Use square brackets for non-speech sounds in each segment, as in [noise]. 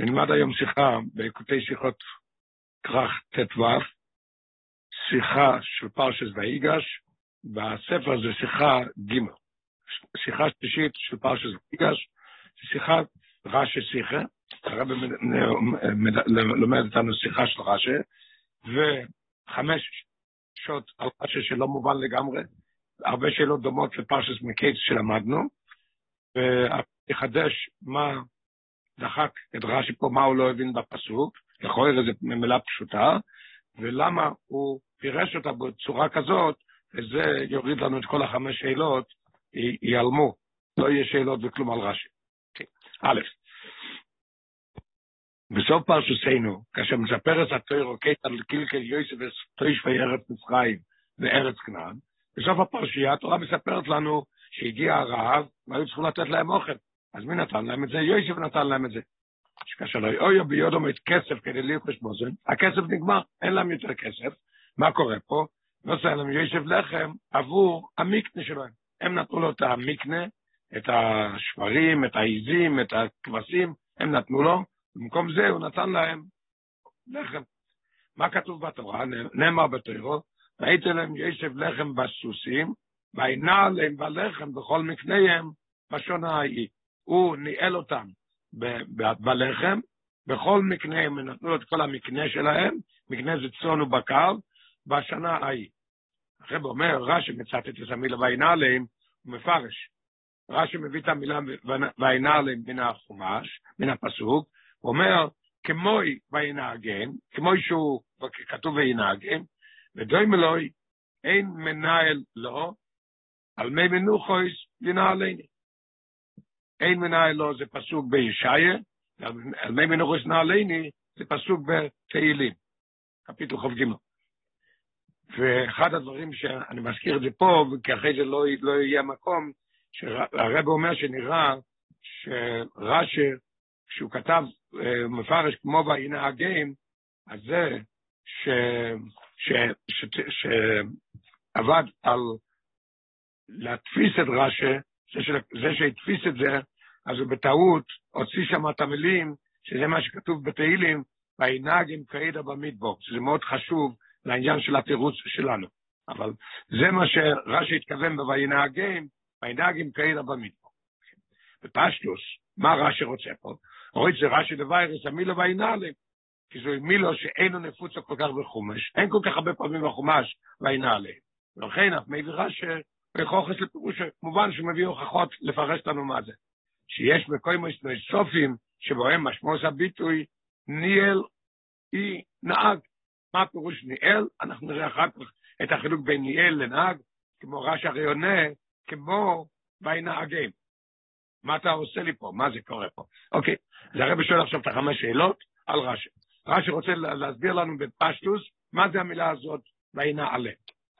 נלמד היום שיחה בקוטי שיחות כרך ט"ו, שיחה של פרשס ויגש, בספר זה שיחה ג', שיחה שלישית של פרשס ויגש, שיחה רש"י שיחה, הרב לומד אותנו שיחה של רש"י, וחמש שעות על רש"י שלא מובן לגמרי, הרבה שאלות דומות לפרשס מקייץ שלמדנו, ויחדש מה דחק את רש"י פה, מה הוא לא הבין בפסוק, יכול להיות זו מילה פשוטה, ולמה הוא פירש אותה בצורה כזאת, וזה יוריד לנו את כל החמש שאלות, ייעלמו, לא יהיה שאלות וכלום על רש"י. א', בסוף פרשוסנו, כאשר מספר את התוירו, על קילקל יוסף ותוישבי ארץ מצרים וארץ כנען, בסוף הפרשייה התורה מספרת לנו שהגיע הרעב, והיו צריכים לתת להם אוכל. אז מי נתן להם את זה? יוסף נתן להם את זה. כאשר לא יאויו ביודו את כסף כדי לרכוש בוזן, הכסף נגמר, אין להם יותר כסף. מה קורה פה? נוסע להם יוסף לחם עבור המקנה שלהם. הם נתנו לו את המקנה, את השברים, את העיזים, את הכבשים, הם נתנו לו, במקום זה הוא נתן להם לחם. מה כתוב בתורה? נאמר בתורו, והייתם להם יוסף לחם בסוסים, וינע להם בלחם בכל מקניהם בשונה ההיא. הוא ניהל אותם בלחם, בכל מקנה הם נתנו לו את כל המקנה שלהם, מקנה זה צאן ובקר, בשנה ההיא. הרב אומר, רש"י מצטט את המילה וינה עליהם, הוא מפרש. רש"י מביא את המילה וינה עליהם מן החומש, מן הפסוק, הוא אומר, כמוי וינהגן, כמוי שהוא כתוב וינהגן, ודוי מלוי, אין מנהל לו, על מי מנוחויס ינהלני. אין מנהל לו זה פסוק בישעיה, על מי מנוחויס נעלני זה פסוק בתהילים, קפיטול ח"ג. ואחד הדברים שאני מזכיר את זה פה, כי אחרי זה לא, לא יהיה מקום, שהרב אומר שנראה שרש"י, כשהוא כתב מפרש כמו וינהגם, אז זה שעבד על להתפיס את רש"י, זה שהתפיס את זה, אז הוא בטעות הוציא שם את המילים, שזה מה שכתוב בתהילים, וינהגם קעידה במדבור, שזה מאוד חשוב לעניין של התירוץ שלנו. אבל זה מה שרש"י התכוון בוינהגם, וינהגם קעידה במדבור. בפשטוס, מה רש"י רוצה פה? רואה זה רש"י דוויירס, המילו וינהלם, כי זו מילו שאינו נפוצה כל כך בחומש, אין כל כך הרבה פעמים בחומש וינהלם. ולכן אף מביא רש"י וכוחס לפירוש, מובן שהוא מביא הוכחות לפרש לנו מה זה. שיש מקוימוס סופים שבהם משמעוס הביטוי ניאל אי נהג. מה הפירוש ניאל? אנחנו נראה אחר כך את החילוק בין ניאל לנהג, כמו רש"י הרי עונה, כמו וינהגם. מה אתה עושה לי פה? מה זה קורה פה? אוקיי, זה הרב שואל עכשיו את החמש שאלות על רש"י. רש"י רוצה להסביר לנו בפשטוס מה זה המילה הזאת וינעלה.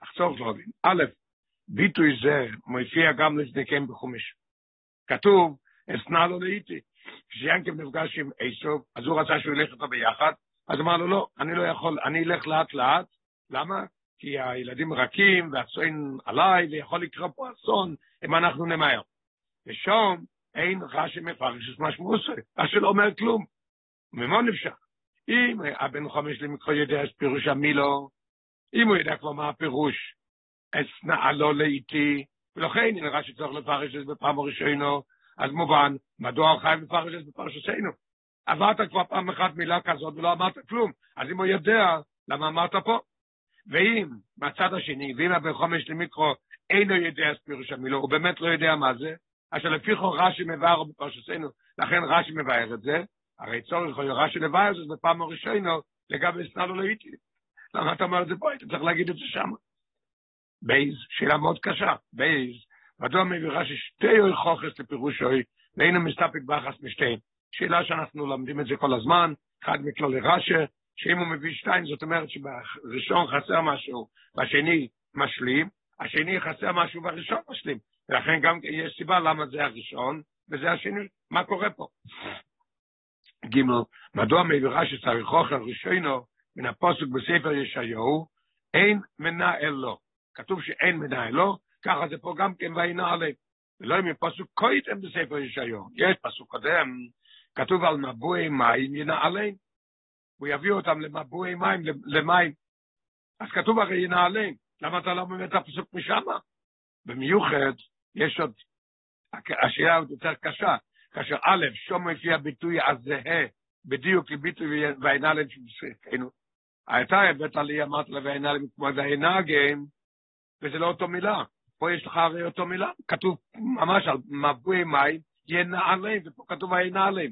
תחצור זרובים. א', ביטוי זה מופיע גם לצדקם בחומש. כתוב, אסנה לו לאיתי. כשיאנקב נפגש עם איסוף, אז הוא רצה שהוא ילך איתו ביחד, אז אמר לו, לא, אני לא יכול, אני אלך לאט לאט. למה? כי הילדים רכים והצוין עליי, ויכול לקרות פה אסון אם אנחנו נמהר. ושום אין רש"י מפרש את משמעוסו, רש"י לא אומר כלום. ממה נפשך? אם הבן חמש למקרוא יודע את פירוש המילו, אם הוא יודע כבר מה הפירוש, אסנא לו לאיתי, ולכן נראה שצריך לפרש את זה בפעם הראשונו, אז מובן, מדוע הוא חייב לפרש את זה בפרשתנו? עברת כבר פעם אחת מילה כזאת ולא אמרת כלום, אז אם הוא יודע, למה אמרת פה? ואם, מהצד השני, ואם הבן חומש למיקרו אינו יודע את פירוש המילו, הוא באמת לא יודע מה זה, אשר לפי חור רש"י מבאר בפרשתנו, לכן רש"י מבאר את זה, הרי צורך רש"י לבאר את זה בפעם הראשונו, לגבי סנדו לאיתי. למה אתה אומר את זה פה? היית צריך להגיד את זה שם. בייס, שאלה מאוד קשה, בייס, מדוע מביא רש"י שתי הוכחות לפירושו, ואינו מסתפק באחת משתיהן. שאלה שאנחנו לומדים את זה כל הזמן, אחד מכללי רש"י, שאם הוא מביא שתיים, זאת אומרת שבראשון חסר משהו, והשני משלים, השני חסר משהו והראשון משלים. ולכן גם יש סיבה למה זה הראשון, וזה השני. מה קורה פה? ג' מדוע מביא רש"י צריך אוכל ראשונו מן הפוסק בספר ישעיהו, אין מנהל לו. כתוב שאין מנהל לו, ככה זה פה גם כן וינעלה. ולא אם פסוק קויתם בספר ישעיהו. יש פסוק קודם, כתוב על מבועי מים ינעלם. הוא יביא אותם למבועי מים, למים. אז כתוב הרי ינעלם. למה אתה לא מבין את הפסוק משם? במיוחד, יש עוד, השאלה עוד יותר קשה, כאשר א', שום לפי הביטוי הזהה, בדיוק לביטוי של שכנו. אתה הבאת לי, אמרת לה והעינלם כמו והעינגם, וזה לא אותו מילה. פה יש לך הרי אותו מילה, כתוב ממש על מבוי מים, ינעלם, ופה כתוב העינלם.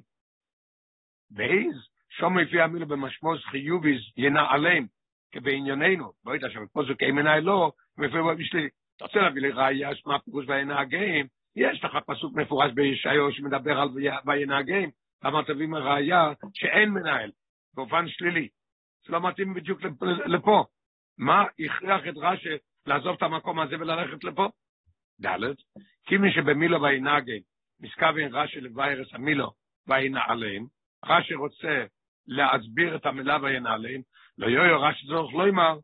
ואיז, שום לפי המילה במשמעות חיוביז, ינעלם, כבענייננו, בואי תשמע, פה זה כאימנה לא, מפורש בשלילי. אתה רוצה להביא לי ראייה מה פירוש וינהגים, יש לך פסוק מפורש בישעיהו שמדבר על וינהגים, למה תביא מראייה שאין מנהל, באופן שלילי. זה לא מתאים בדיוק לפה. מה הכריח את רש"י לעזוב את המקום הזה וללכת לפה? ד' כי מי שבמילו וינהגים, מסכוון רש"י לביירס המילו וינעלם, רש"י רוצה להסביר את המילה וינעלם, לא יויו רש"י זורך לא אמר,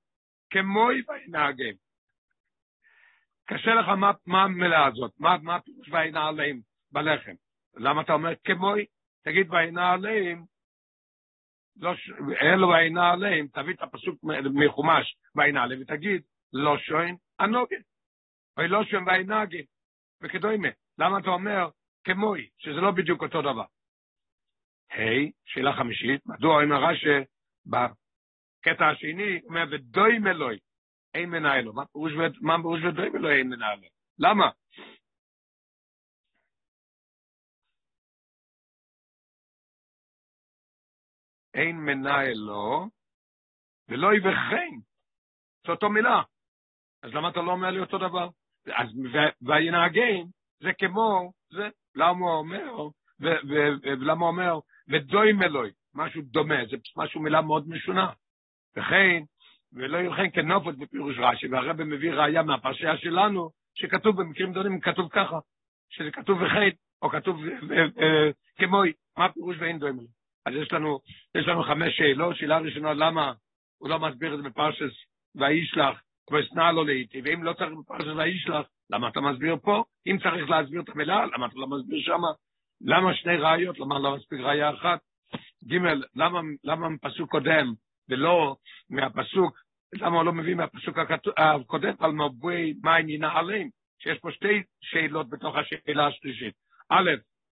כמוי וינהגים. קשה לך מה, מה המילה הזאת, מה, מה הפירוש והעינה עליהם בלחם. למה אתה אומר כמוי? תגיד והעינה עליהם, לא, אלו והעינה עליהם, תביא את הפסוק מחומש והעינה עליהם ותגיד לא שוין הנוגן, או לא שוין והעינגן, וכדומה. למה אתה אומר כמוי, שזה לא בדיוק אותו דבר? היי, שאלה חמישית, מדוע אומר רש"י בקטע השני, אומר ודוי מלוי, אין מנהל לו. מה פירוש ודוימה לו אין מנהל לו? למה? אין מנהל לו, ולא יבחן. זו אותו מילה. אז למה אתה לא אומר לי אותו דבר? אז וינהגן זה כמו, זה, למה הוא אומר, ולמה הוא אומר, ודוים אלוהי, משהו דומה, זה משהו מילה מאוד משונה. וכן, ולא ילכן כנופות בפירוש רש"י, והרבא מביא ראייה מהפרשייה שלנו, שכתוב במקרים גדולים, כתוב ככה, שזה כתוב וחטא, או כתוב כמוי, מה הפירוש ואין דומה. אז יש לנו, יש לנו חמש שאלות, שאלה ראשונה, למה הוא לא מסביר את זה בפרשס וישלח, כמו אסנע לו לאיתי, ואם לא צריך בפרשס וישלח, למה אתה מסביר פה? אם צריך להסביר את המילה, למה אתה לא מסביר שמה? למה שני ראיות? למה לא מספיק ראייה אחת? ג' למה, למה פסוק קודם ולא מהפסוק, למה הוא לא מביא מהפסוק הקודם על מבוי מים ינעלים, שיש פה שתי שאלות בתוך השאלה השלישית. א',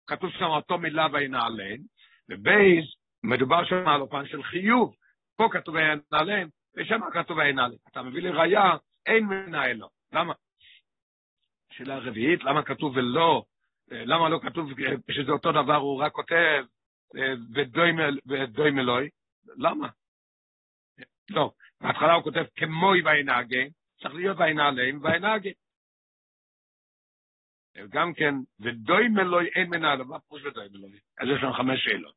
כתוב שם אותו מילה וינעלם, ובייז, מדובר שם על אופן של חיוב. פה כתוב וינעלם, ושם כתוב וינעלם. אתה מביא לי אין מנהל לו. למה? שאלה רביעית, למה כתוב ולא, למה לא כתוב שזה אותו דבר, הוא רק כותב ודוי מלוי? למה? לא, בהתחלה הוא כותב כמוי וינהגה, צריך להיות וינעלם וינהגה. גם כן, ודוי מלוי אין מנהלו, מה פירוש ודוי מלוי? אז יש לנו חמש שאלות.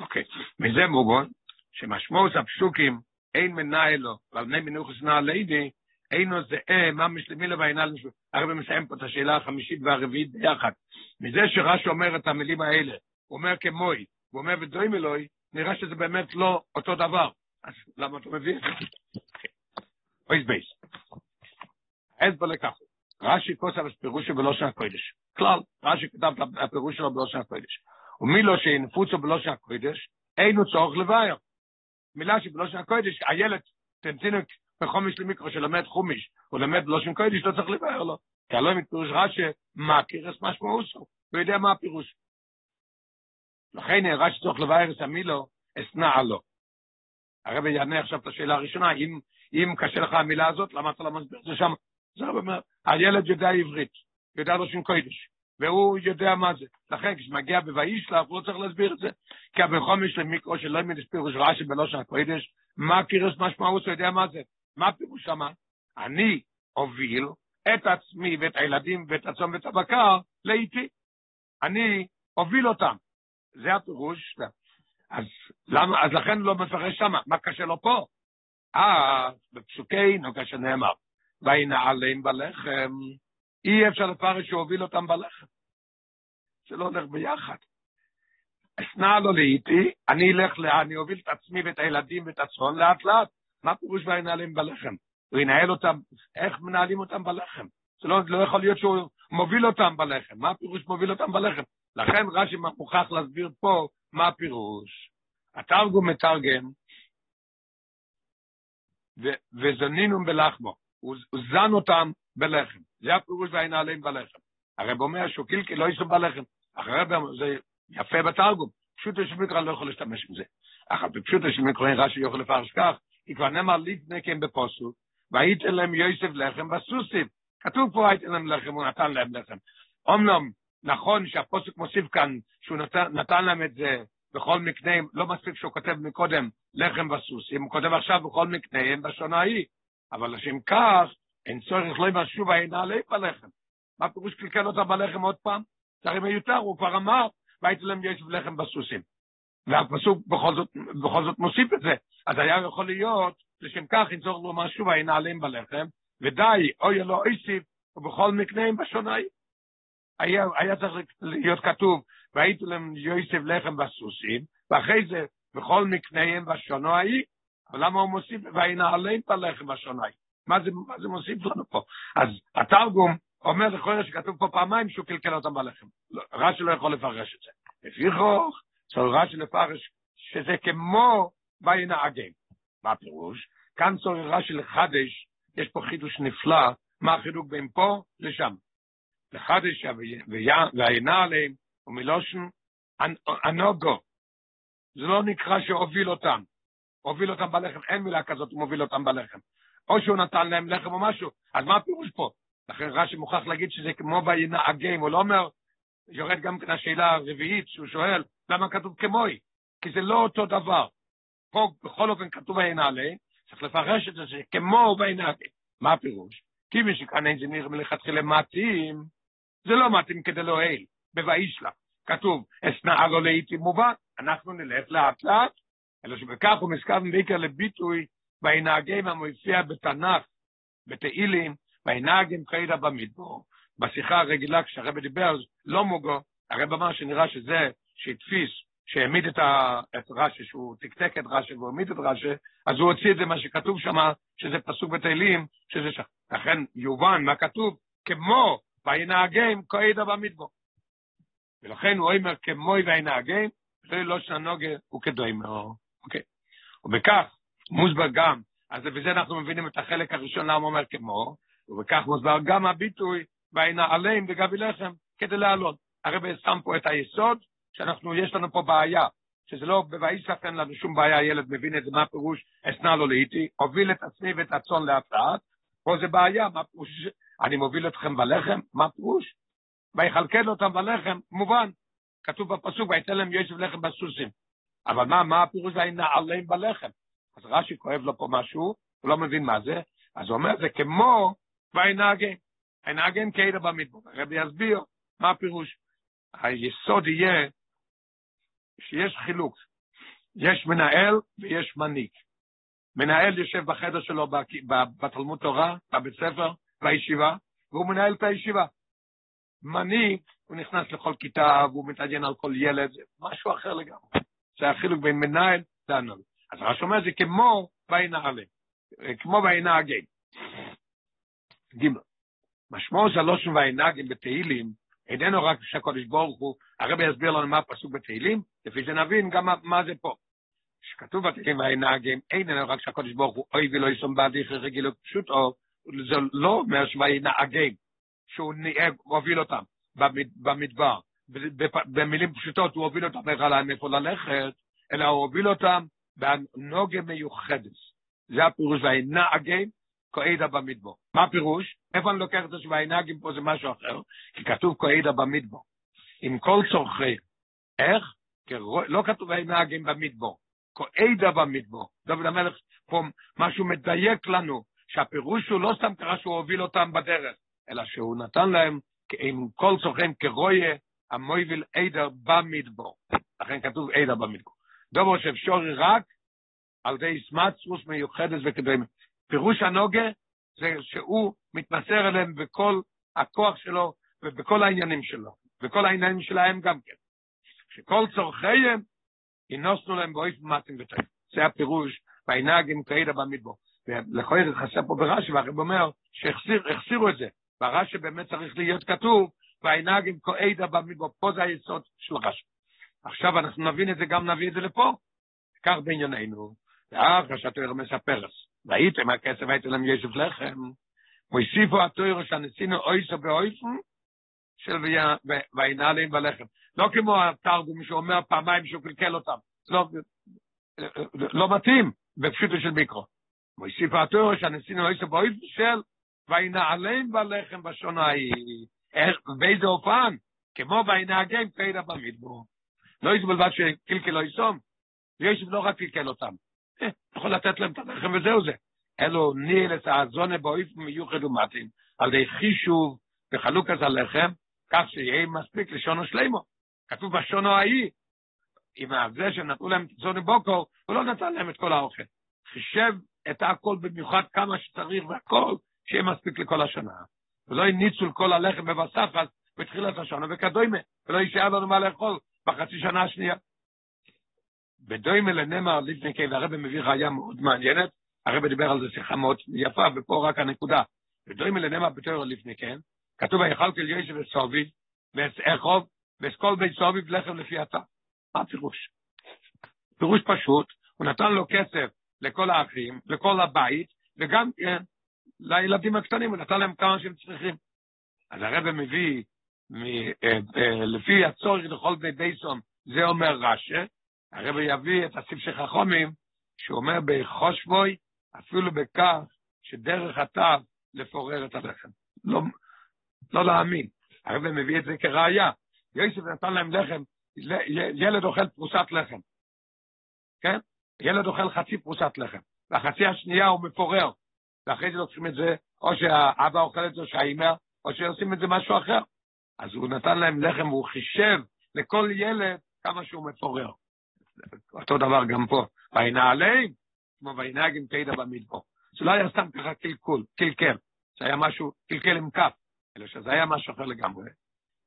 אוקיי, מזה מובן, שמשמעות הפסוקים אין מנהלו, ועל מי מנוחס נעליני, אינו זהה, מה משלמי לו משהו. הרב מסיים פה את השאלה החמישית והרביעית ביחד. מזה שרש"י אומר את המילים האלה, הוא אומר כמוי, הוא אומר ודוי מלוי, נראה שזה באמת לא אותו דבר. אז למה אתה מביא את זה? אויס בייס. בוא לכך. רש"י את פירושו בלושן הקודש. כלל, רש"י כתב את הפירוש שלו בלושן הקודש. ומי לא שינפוצו בלושן הקודש, אינו צורך לבאר. מילה שבלושן הקודש, הילד, תנצינק בחומש למיקרו שלמד חומיש, הוא למד בלושן קודש, לא צריך לבאר לו. כי הלא מפירוש רש"י, מכיר את משמעוסו, הוא יודע מה הפירוש. לכן רש"י צורך לבאר את המילו, אסנע לו. הרב יענה עכשיו את השאלה הראשונה, אם, אם קשה לך המילה הזאת, למה אתה לא מסביר את זה שם? זה הרב אומר, הילד יודע עברית, יודע לו שם קודש, והוא יודע מה זה. לכן כשמגיע בוישלח, הוא לא צריך להסביר את זה. כי הבחומש למיקרו שלא ימיד פירוש רש"י בלושן הקודש, מה קירוס משמעות, הוא יודע מה זה. מה פירוש שמה? אני אוביל את עצמי ואת הילדים ואת הצום ואת הבקר לאיתי. אני אוביל אותם. זה הפירוש. אז למה, אז לכן לא מפרש שמה, מה קשה לו פה? אה, בפסוקינו כאשר נאמר, וינעלם בלחם, אי אפשר לפרש שהוביל אותם בלחם. זה לא הולך ביחד. אסנע לו לאיתי, אני אלך לאן, אני אוביל את עצמי ואת הילדים ואת הצאן לאט לאט. מה פירוש וינעלם בלחם? הוא ינהל אותם, איך מנהלים אותם בלחם? זה לא, לא יכול להיות שהוא מוביל אותם בלחם. מה הפירוש מוביל אותם בלחם? לכן רש"י מוכרח להסביר פה מה הפירוש. התרגום מתרגם, וזנינו בלחמו, הוא זן אותם בלחם. זה הפירוש והנעלים בלחם. הרב אומר שהוא קילקי לא יישאו בלחם. אחרי זה יפה בתרגום. פשוט יש מקרא לא יכול להשתמש עם זה. אך בפשוט יש מקרא רש"י יוכל לפרש כך, כי כבר נאמר לפני כן בפוסוק, והייתם להם יוסף לחם בסוסים. כתוב פה הייתם להם לחם, הוא נתן להם לחם. אומנם נכון שהפוסק מוסיף כאן שהוא נתן, נתן להם את זה בכל מקניהם, לא מספיק שהוא כותב מקודם לחם וסוסים, הוא כותב עכשיו בכל מקניהם בשון ההיא. אבל לשם כך, אין צורך לא ימשו וינעלי בלחם. מה פירוש קלקל אותה בלחם עוד פעם? זה הרי מיותר, הוא כבר אמר, והייתי להם יש לחם בסוסים. והפסוק בכל זאת, בכל זאת מוסיף את זה. אז היה יכול להיות, לשם כך אין צורך לומר שוב וינעלים בלחם, ודי, אוי אלו איסיף, ובכל מקניהם בשון ההיא. היה, היה צריך להיות כתוב, והייתי להם יוסף לחם בסוסים, ואחרי זה, בכל מקניהם בשונו ההיא, אבל למה הוא מוסיף, את הלחם בשונו ההיא? מה זה, מה זה מוסיף לנו פה? אז התרגום אומר לכל שכתוב פה פעמיים שהוא קלקל אותם בלחם. רש"י לא יכול לפרש את זה. לפיכוך, צריך רש"י לפרש שזה כמו וינהגם. מה הפירוש? כאן צריך רש"י לחדש, יש פה חידוש נפלא, מה החילוק בין פה לשם. לחדש והעינה עליהם, ומלושן הנוגו. זה לא נקרא שהוביל אותם. הוביל אותם בלחם, אין מילה כזאת, הוא מוביל אותם בלחם. או שהוא נתן להם לחם או משהו, אז מה הפירוש פה? לכן רש"י מוכרח להגיד שזה כמו בינהגים, הוא לא אומר, יורד גם כן השאלה הרביעית שהוא שואל, למה כתוב כמוי? כי זה לא אותו דבר. פה בכל אופן כתוב וינעלה, צריך לפרש את זה כמו וינהגים. מה הפירוש? כי מי שכאן אין זה נראה מלכתחילה מתאים, זה לא מתאים כדי לא אל, בוישלח. כתוב, אסנער לו לעיתים מובן, אנחנו נלך לאט לאט, אלא שבכך הוא מסכם בעיקר לביטוי וינהגם המופיע בתנ"ך, בתהילים, וינהגם קיידה במדבור. בשיחה הרגילה כשהרבא דיבר, לא מוגו, הרבא אמר שנראה שזה שהתפיס, שהעמיד את, ה... את רש"י, שהוא תקתק את רש"י והוא העמיד את רש"י, אז הוא הוציא את זה מה שכתוב שם, שזה פסוק בתהילים, שזה שם. לכן יובן מה כתוב, כמו וינהגם קיידה במדבור. ולכן הוא אומר כמוי וינהגם, זה לא שנוגה הוא כדוימו. אוקיי. ובכך מוסבר גם, אז בזה אנחנו מבינים את החלק הראשון למה אומר כמו, ובכך מוסבר גם הביטוי וינעלם בגבי לחם כדי לעלות. הרב שם פה את היסוד, שאנחנו, יש לנו פה בעיה, שזה לא, בוואיסף אין לנו שום בעיה, הילד מבין את זה, מה הפירוש, אסנה לו לאיתי, הוביל את עצמי ואת הצאן לאט, פה זה בעיה, מה פירוש, אני מוביל אתכם בלחם, מה פירוש? ויכלכל אותם בלחם, מובן, כתוב בפסוק, ויתן להם יושב לחם בסוסים. אבל מה, מה הפירוש וינעלם בלחם? אז רש"י כואב לו פה משהו, הוא לא מבין מה זה, אז הוא אומר, זה כמו וינהגן. וינהגן כאידה במדבר. הרבי יסביר מה הפירוש. היסוד יהיה שיש חילוק. יש מנהל ויש מנהיג. מנהל יושב בחדר שלו בתלמוד תורה, בבית ספר, בישיבה, והוא מנהל את הישיבה. מנהיג, הוא נכנס לכל כיתה והוא מתעניין על כל ילד, זה משהו אחר לגמרי. זה החילוק בין מנהל להנהל. אז רש"י אומר זה כמו וינעלה, כמו וינהגן. ג' משמעו של לושן וינהגן בתהילים, איננו רק שהקודש ברוך הוא, הרבי יסביר לנו מה הפסוק בתהילים, לפי זה נבין גם מה זה פה. שכתוב בתהילים וינהגן, איננו רק שהקודש ברוך הוא אוי ולא יסום בעדיך רגילות פשוטו, זה לא אומר שוינהגן, שהוא הוביל אותם במדבר. במילים פשוטות הוא הוביל אותם איפה ללכת, אלא הוא הוביל אותם בנוגה מיוחדת. זה הפירוש והנהגים כועדה במדבור. מה הפירוש? איפה אני לוקח את זה שהנהגים פה זה משהו אחר? כי כתוב כועדה במדבור. עם כל צורכי. איך? לא כתוב הנהגים במדבור. כועדה במדבור. דוד המלך פה משהו מדייק לנו, שהפירוש הוא לא סתם קרה שהוא הוביל אותם בדרך, אלא שהוא נתן להם עם כל צורכיהם כרויה המויביל עדר במדבור. לכן כתוב עדר במדבור. דובר שאפשר רק על ידי סמצרוס מיוחדת וקדמת. פירוש הנוגה זה שהוא מתמסר אליהם בכל הכוח שלו ובכל העניינים שלו, וכל העניינים שלהם גם כן. שכל צורכיהם ינוסנו להם באויף מתאים ותאים. זה הפירוש, והנהגים כאידה במדבור. ולכל חסר פה ברש"י, והרב אומר שהחסירו את זה. ברש"י באמת צריך להיות כתוב וינהג עם כועדה במדבר, פה זה היסוד של רש"י. עכשיו אנחנו נבין את זה, גם נביא את זה לפה. כך בענייננו, ואחר שהתויר מספר, והייתם הכסף, הייתם להם ישב לחם, מוסיפו התויר שהנסינו אויסו באויסו, של וינהלים בלחם. לא כמו התרגום שאומר פעמיים שהוא קלקל אותם. לא, לא מתאים בפשוטו של מיקרו. מוסיפו התויר שהנסינו אויסו באויסו של וינהלים בלחם בשונה ההיא. באיזה אופן? כמו וינהגם פיידה במדבור. לא יסבול בלבד לא יסום, ישב לא רק קלקל אותם. יכול לתת להם את הלחם וזהו זה. אלו ניל את האזונה באופן מיוחד ומתאים, על ידי חישוב וחלוקת הלחם, כך שיהיה מספיק לשונו שלימו. כתוב בשונו ההיא, עם זה שנתנו להם זונה בוקור, הוא לא נתן להם את כל האוכל. חישב את הכל במיוחד כמה שצריך והכל, שיהיה מספיק לכל השנה. ולא ניצול כל הלחם בבסחת בתחילת השנה וכדומה, ולא יישאר לנו מה לאכול בחצי שנה השנייה. בדוימה לנמר לפני כן, והרבא מביא ראיה מאוד מעניינת, הרבא דיבר על זה שיחה מאוד יפה, ופה רק הנקודה. בדוימה לנמר בתור לפני כן, כתוב ויכלתי יושב וסובי, ואחוב, ואסכול בית סובי לחם לפי התא. מה הפירוש? פירוש פשוט, הוא נתן לו כסף לכל האחים, לכל הבית, וגם כן לילדים הקטנים, הוא נתן להם כמה שהם צריכים. אז הרבא מביא, לפי הצורך לכל בית דייסון, זה אומר רש"א, הרב יביא את הסיב של חכומים, שהוא אומר בחושבוי, אפילו בכך שדרך התו לפורר את הלחם. לא, לא להאמין. הרב מביא את זה כראיה. יוסף נתן להם לחם, ילד אוכל פרוסת לחם. כן? ילד אוכל חצי פרוסת לחם, והחצי השנייה הוא מפורר. ואחרי זה לוקחים את זה, או שהאבא אוכל את זה שהאימא, או שעושים את זה משהו אחר. אז הוא נתן להם לחם והוא חישב לכל ילד כמה שהוא מפורר. אותו דבר גם פה, וינעלים, כמו וינהג עם תדע במדבור. זה לא היה סתם ככה קלקול, קלקל, זה היה משהו, קלקל עם כף, אלא שזה היה משהו אחר לגמרי.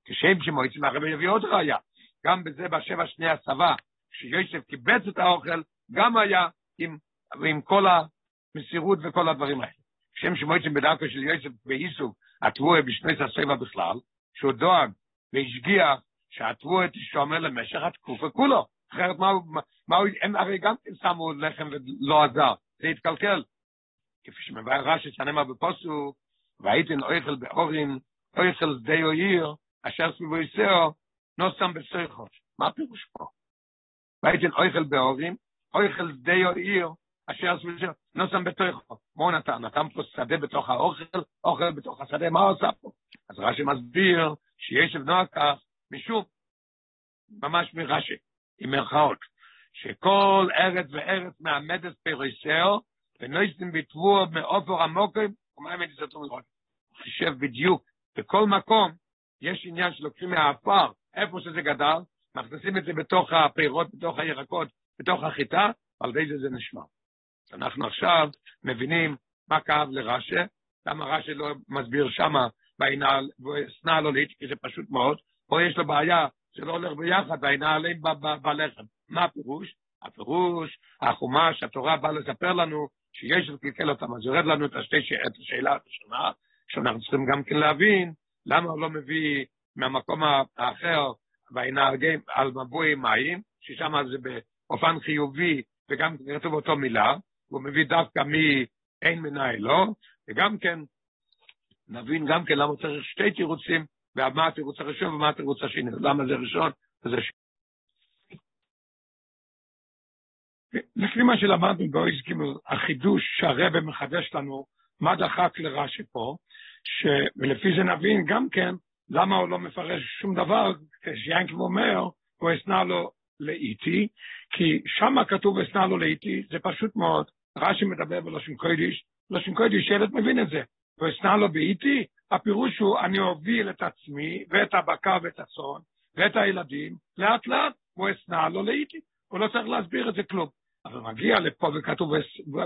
כשם שמועצים הרבי יביא עוד ראיה, גם בזה בשבע שני הסבה, כשיוסף קיבץ את האוכל, גם היה עם, עם כל המסירות וכל הדברים האלה. כשם שמועצים בדרכו של יוסף ואיסוב, התבואה בשני הסבע בכלל, שהוא דואג והשגיח שהתבואה תשומר למשך התקופה כולו. אחרת מה, מה הם הרי גם שמו לחם ולא עזר, זה התקלקל. כפי שמבאר רש"י שנאמר בפוסוק, והייתן אוכל באורין, אוכל שדה או עיר, אשר סביבו יסאו, נוסם בסויחוש. מה הפירוש פה? והייתן אוכל באורין, אוכל שדה או עיר, אשר יסאו, נוסם בתוכו. מה הוא נתן? נתן פה שדה בתוך האוכל, אוכל בתוך השדה, מה הוא עושה פה? אז רש"י מסביר שיש לבנוע כך, משום, ממש מרש"י. עם מרכאות, שכל ארץ וארץ מעמדת פירויסאו, ונויסטים ביטבו מאופר עמוקים, ומה הם יצאו מראות? חישב בדיוק, בכל מקום יש עניין שלוקחים מהעפר, איפה שזה גדל, מכניסים את זה בתוך הפירות, בתוך הירקות, בתוך החיטה, ועל ידי זה זה נשמע. אנחנו מבינים מה כאב לרש"א, למה רש"א לא מסביר שמה, ואסנה לו להתקי, זה פשוט מאוד, פה יש לו בעיה זה לא הולך ביחד, והנעלים בלחם. מה הפירוש? הפירוש, החומש, התורה באה לספר לנו שיש לקלקל אותם, אז יורד לנו את, השתי, את השאלה הראשונה, שאנחנו צריכים גם כן להבין למה הוא לא מביא מהמקום האחר וינהגים על מבוי מים, ששם זה באופן חיובי וגם כתוב אותו מילה, הוא מביא דווקא מאין מנהל לא, וגם כן נבין גם כן למה צריך שתי תירוצים ומה התירוץ הראשון ומה התירוץ השני. למה זה ראשון וזה שני. לפי מה שלמדנו באויזקימל, החידוש שהרבא מחדש לנו, מה דחק לרש"י פה, ש... ולפי זה נבין גם כן למה הוא לא מפרש שום דבר, כשיאנקל אומר, הוא אסנה לו לאיטי, כי שם כתוב אסנה לו לאיטי, זה פשוט מאוד, רש"י מדבר בלושן קוידיש, בלושן קוידיש ילד מבין את זה, אסנה לו באיטי, הפירוש הוא, אני אוביל את עצמי, ואת הבקר ואת הצאן, ואת הילדים, לאט לאט, הוא אסנע לו לאיטי. הוא לא צריך להסביר את זה כלום. אבל מגיע לפה וכתוב,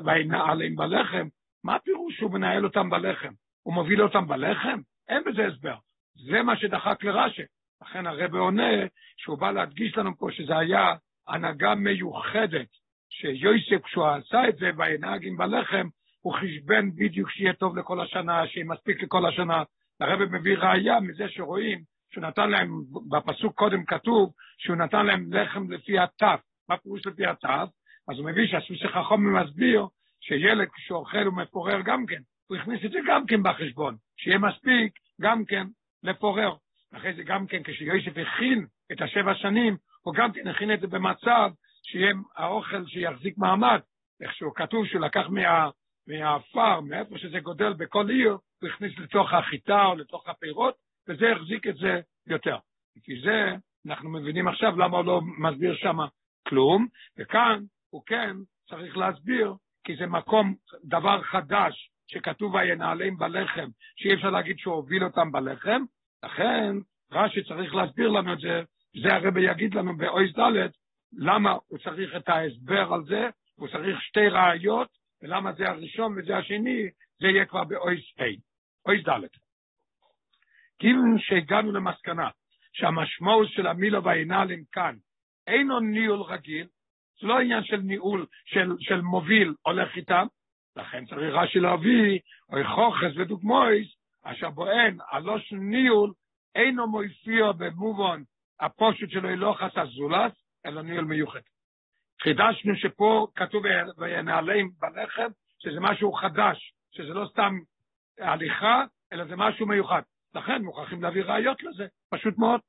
וינעל עם בלחם, מה הפירוש שהוא מנהל אותם בלחם? הוא מוביל אותם בלחם? אין בזה הסבר. זה מה שדחק לרש"י. לכן הרב עונה שהוא בא להדגיש לנו פה שזה היה הנהגה מיוחדת, שיוסף כשהוא עשה את זה וינהג עם בלחם, הוא חשבן בדיוק שיהיה טוב לכל השנה, שיהיה מספיק לכל השנה. הרב מביא ראייה מזה שרואים שהוא נתן להם, בפסוק קודם כתוב שהוא נתן להם לחם לפי הטף. מה פירוש לפי הטף? אז הוא מביא שהסוסי חכום מסביר שילד כשאוכל הוא מפורר גם כן. הוא הכניס את זה גם כן בחשבון, שיהיה מספיק גם כן לפורר. אחרי זה גם כן, כשיוסף הכין את השבע שנים, הוא גם כן הכין את זה במצב שיהיה האוכל שיחזיק מעמד. איך שהוא כתוב שהוא לקח מה, מהעפר, מאיפה שזה גודל בכל עיר, הוא הכניס לתוך החיטה או לתוך הפירות, וזה החזיק את זה יותר. כי זה, אנחנו מבינים עכשיו למה הוא לא מסביר שם כלום, וכאן הוא כן צריך להסביר, כי זה מקום, דבר חדש, שכתוב וינעלים בלחם, שאי אפשר להגיד שהוא הוביל אותם בלחם, לכן רש"י צריך להסביר לנו את זה, זה הרבי יגיד לנו באויס ד' למה הוא צריך את ההסבר על זה, הוא צריך שתי ראיות, ולמה זה הראשון וזה השני, זה יהיה כבר באויס ה', אויס ד'. כיוון שהגענו למסקנה שהמשמעות של המילו והעינלים כאן אינו ניהול רגיל, זה לא עניין של ניהול, של, של מוביל הולך איתם, לכן צריך רש"י להביא, אוי חוכס ודוגמויס, אשר בואן, הלוש ניהול אינו מופיע במובן הפושט שלו היא לא חסה זולס, אלא ניהול מיוחד. חידשנו שפה כתוב וינעלים בלחם, שזה משהו חדש, שזה לא סתם הליכה, אלא זה משהו מיוחד. לכן מוכרחים להביא ראיות לזה, פשוט מאוד.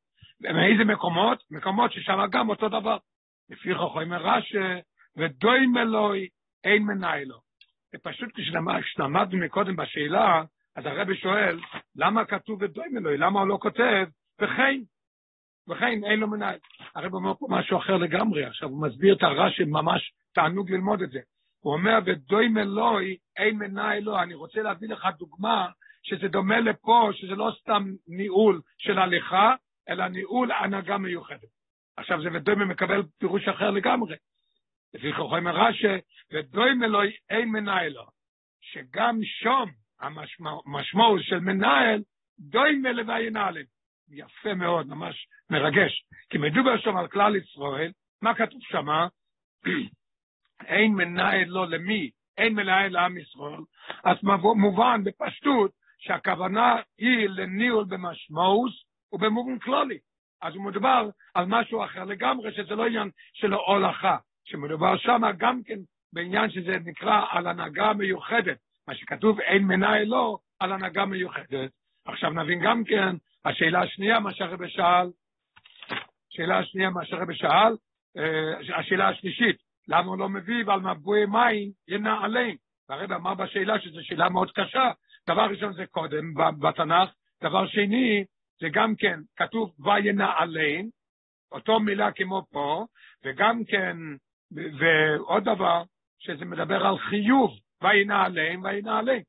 מאיזה מקומות? מקומות ששם גם אותו דבר. לפי חוכוי מרש"י, ודוים אלוהי אין מנהלו. ופשוט כשלמדנו מקודם בשאלה, אז הרבי שואל, למה כתוב ודוים אלוהי? למה הוא לא כותב וכן? וכן אין לו מנהל. הרב אומר פה משהו אחר לגמרי, עכשיו הוא מסביר את הרש"י, ממש תענוג ללמוד את זה. הוא אומר, ודוים אלוהי אין מנהל לו, אני רוצה להביא לך דוגמה שזה דומה לפה, שזה לא סתם ניהול של הליכה, אלא ניהול הנהגה מיוחדת. עכשיו זה ודוימה מקבל פירוש אחר לגמרי. לפי חוכם רש"י, ודוימה לא אין מנהלו, שגם שום המשמעות של מנהל, דוימה לווינהלם. יפה מאוד, ממש מרגש. כי מדובר שם על כלל ישראל, מה כתוב שם? [clears throat] אין מנהל לו למי, אין מנהל לעם ישראל, אז מובן בפשטות שהכוונה היא לניהול במשמעות ובמובן כללי. אז מדובר על משהו אחר לגמרי, שזה לא עניין של הולכה, שמדובר שם גם כן בעניין שזה נקרא על הנהגה מיוחדת, מה שכתוב אין מנהל לו על הנהגה מיוחדת. עכשיו נבין גם כן, השאלה השנייה, מה שהרבא שאל, השאלה השנייה, מה שהרבא שאל, אה, השאלה השלישית, למה הוא לא מביא ועל מבואי מים ינעלים? והרבא אמר בשאלה שזו שאלה מאוד קשה, דבר ראשון זה קודם בתנ"ך, דבר שני, זה גם כן כתוב וינעלם, אותו מילה כמו פה, וגם כן, ועוד דבר, שזה מדבר על חיוב, וינעלם, וינעלם.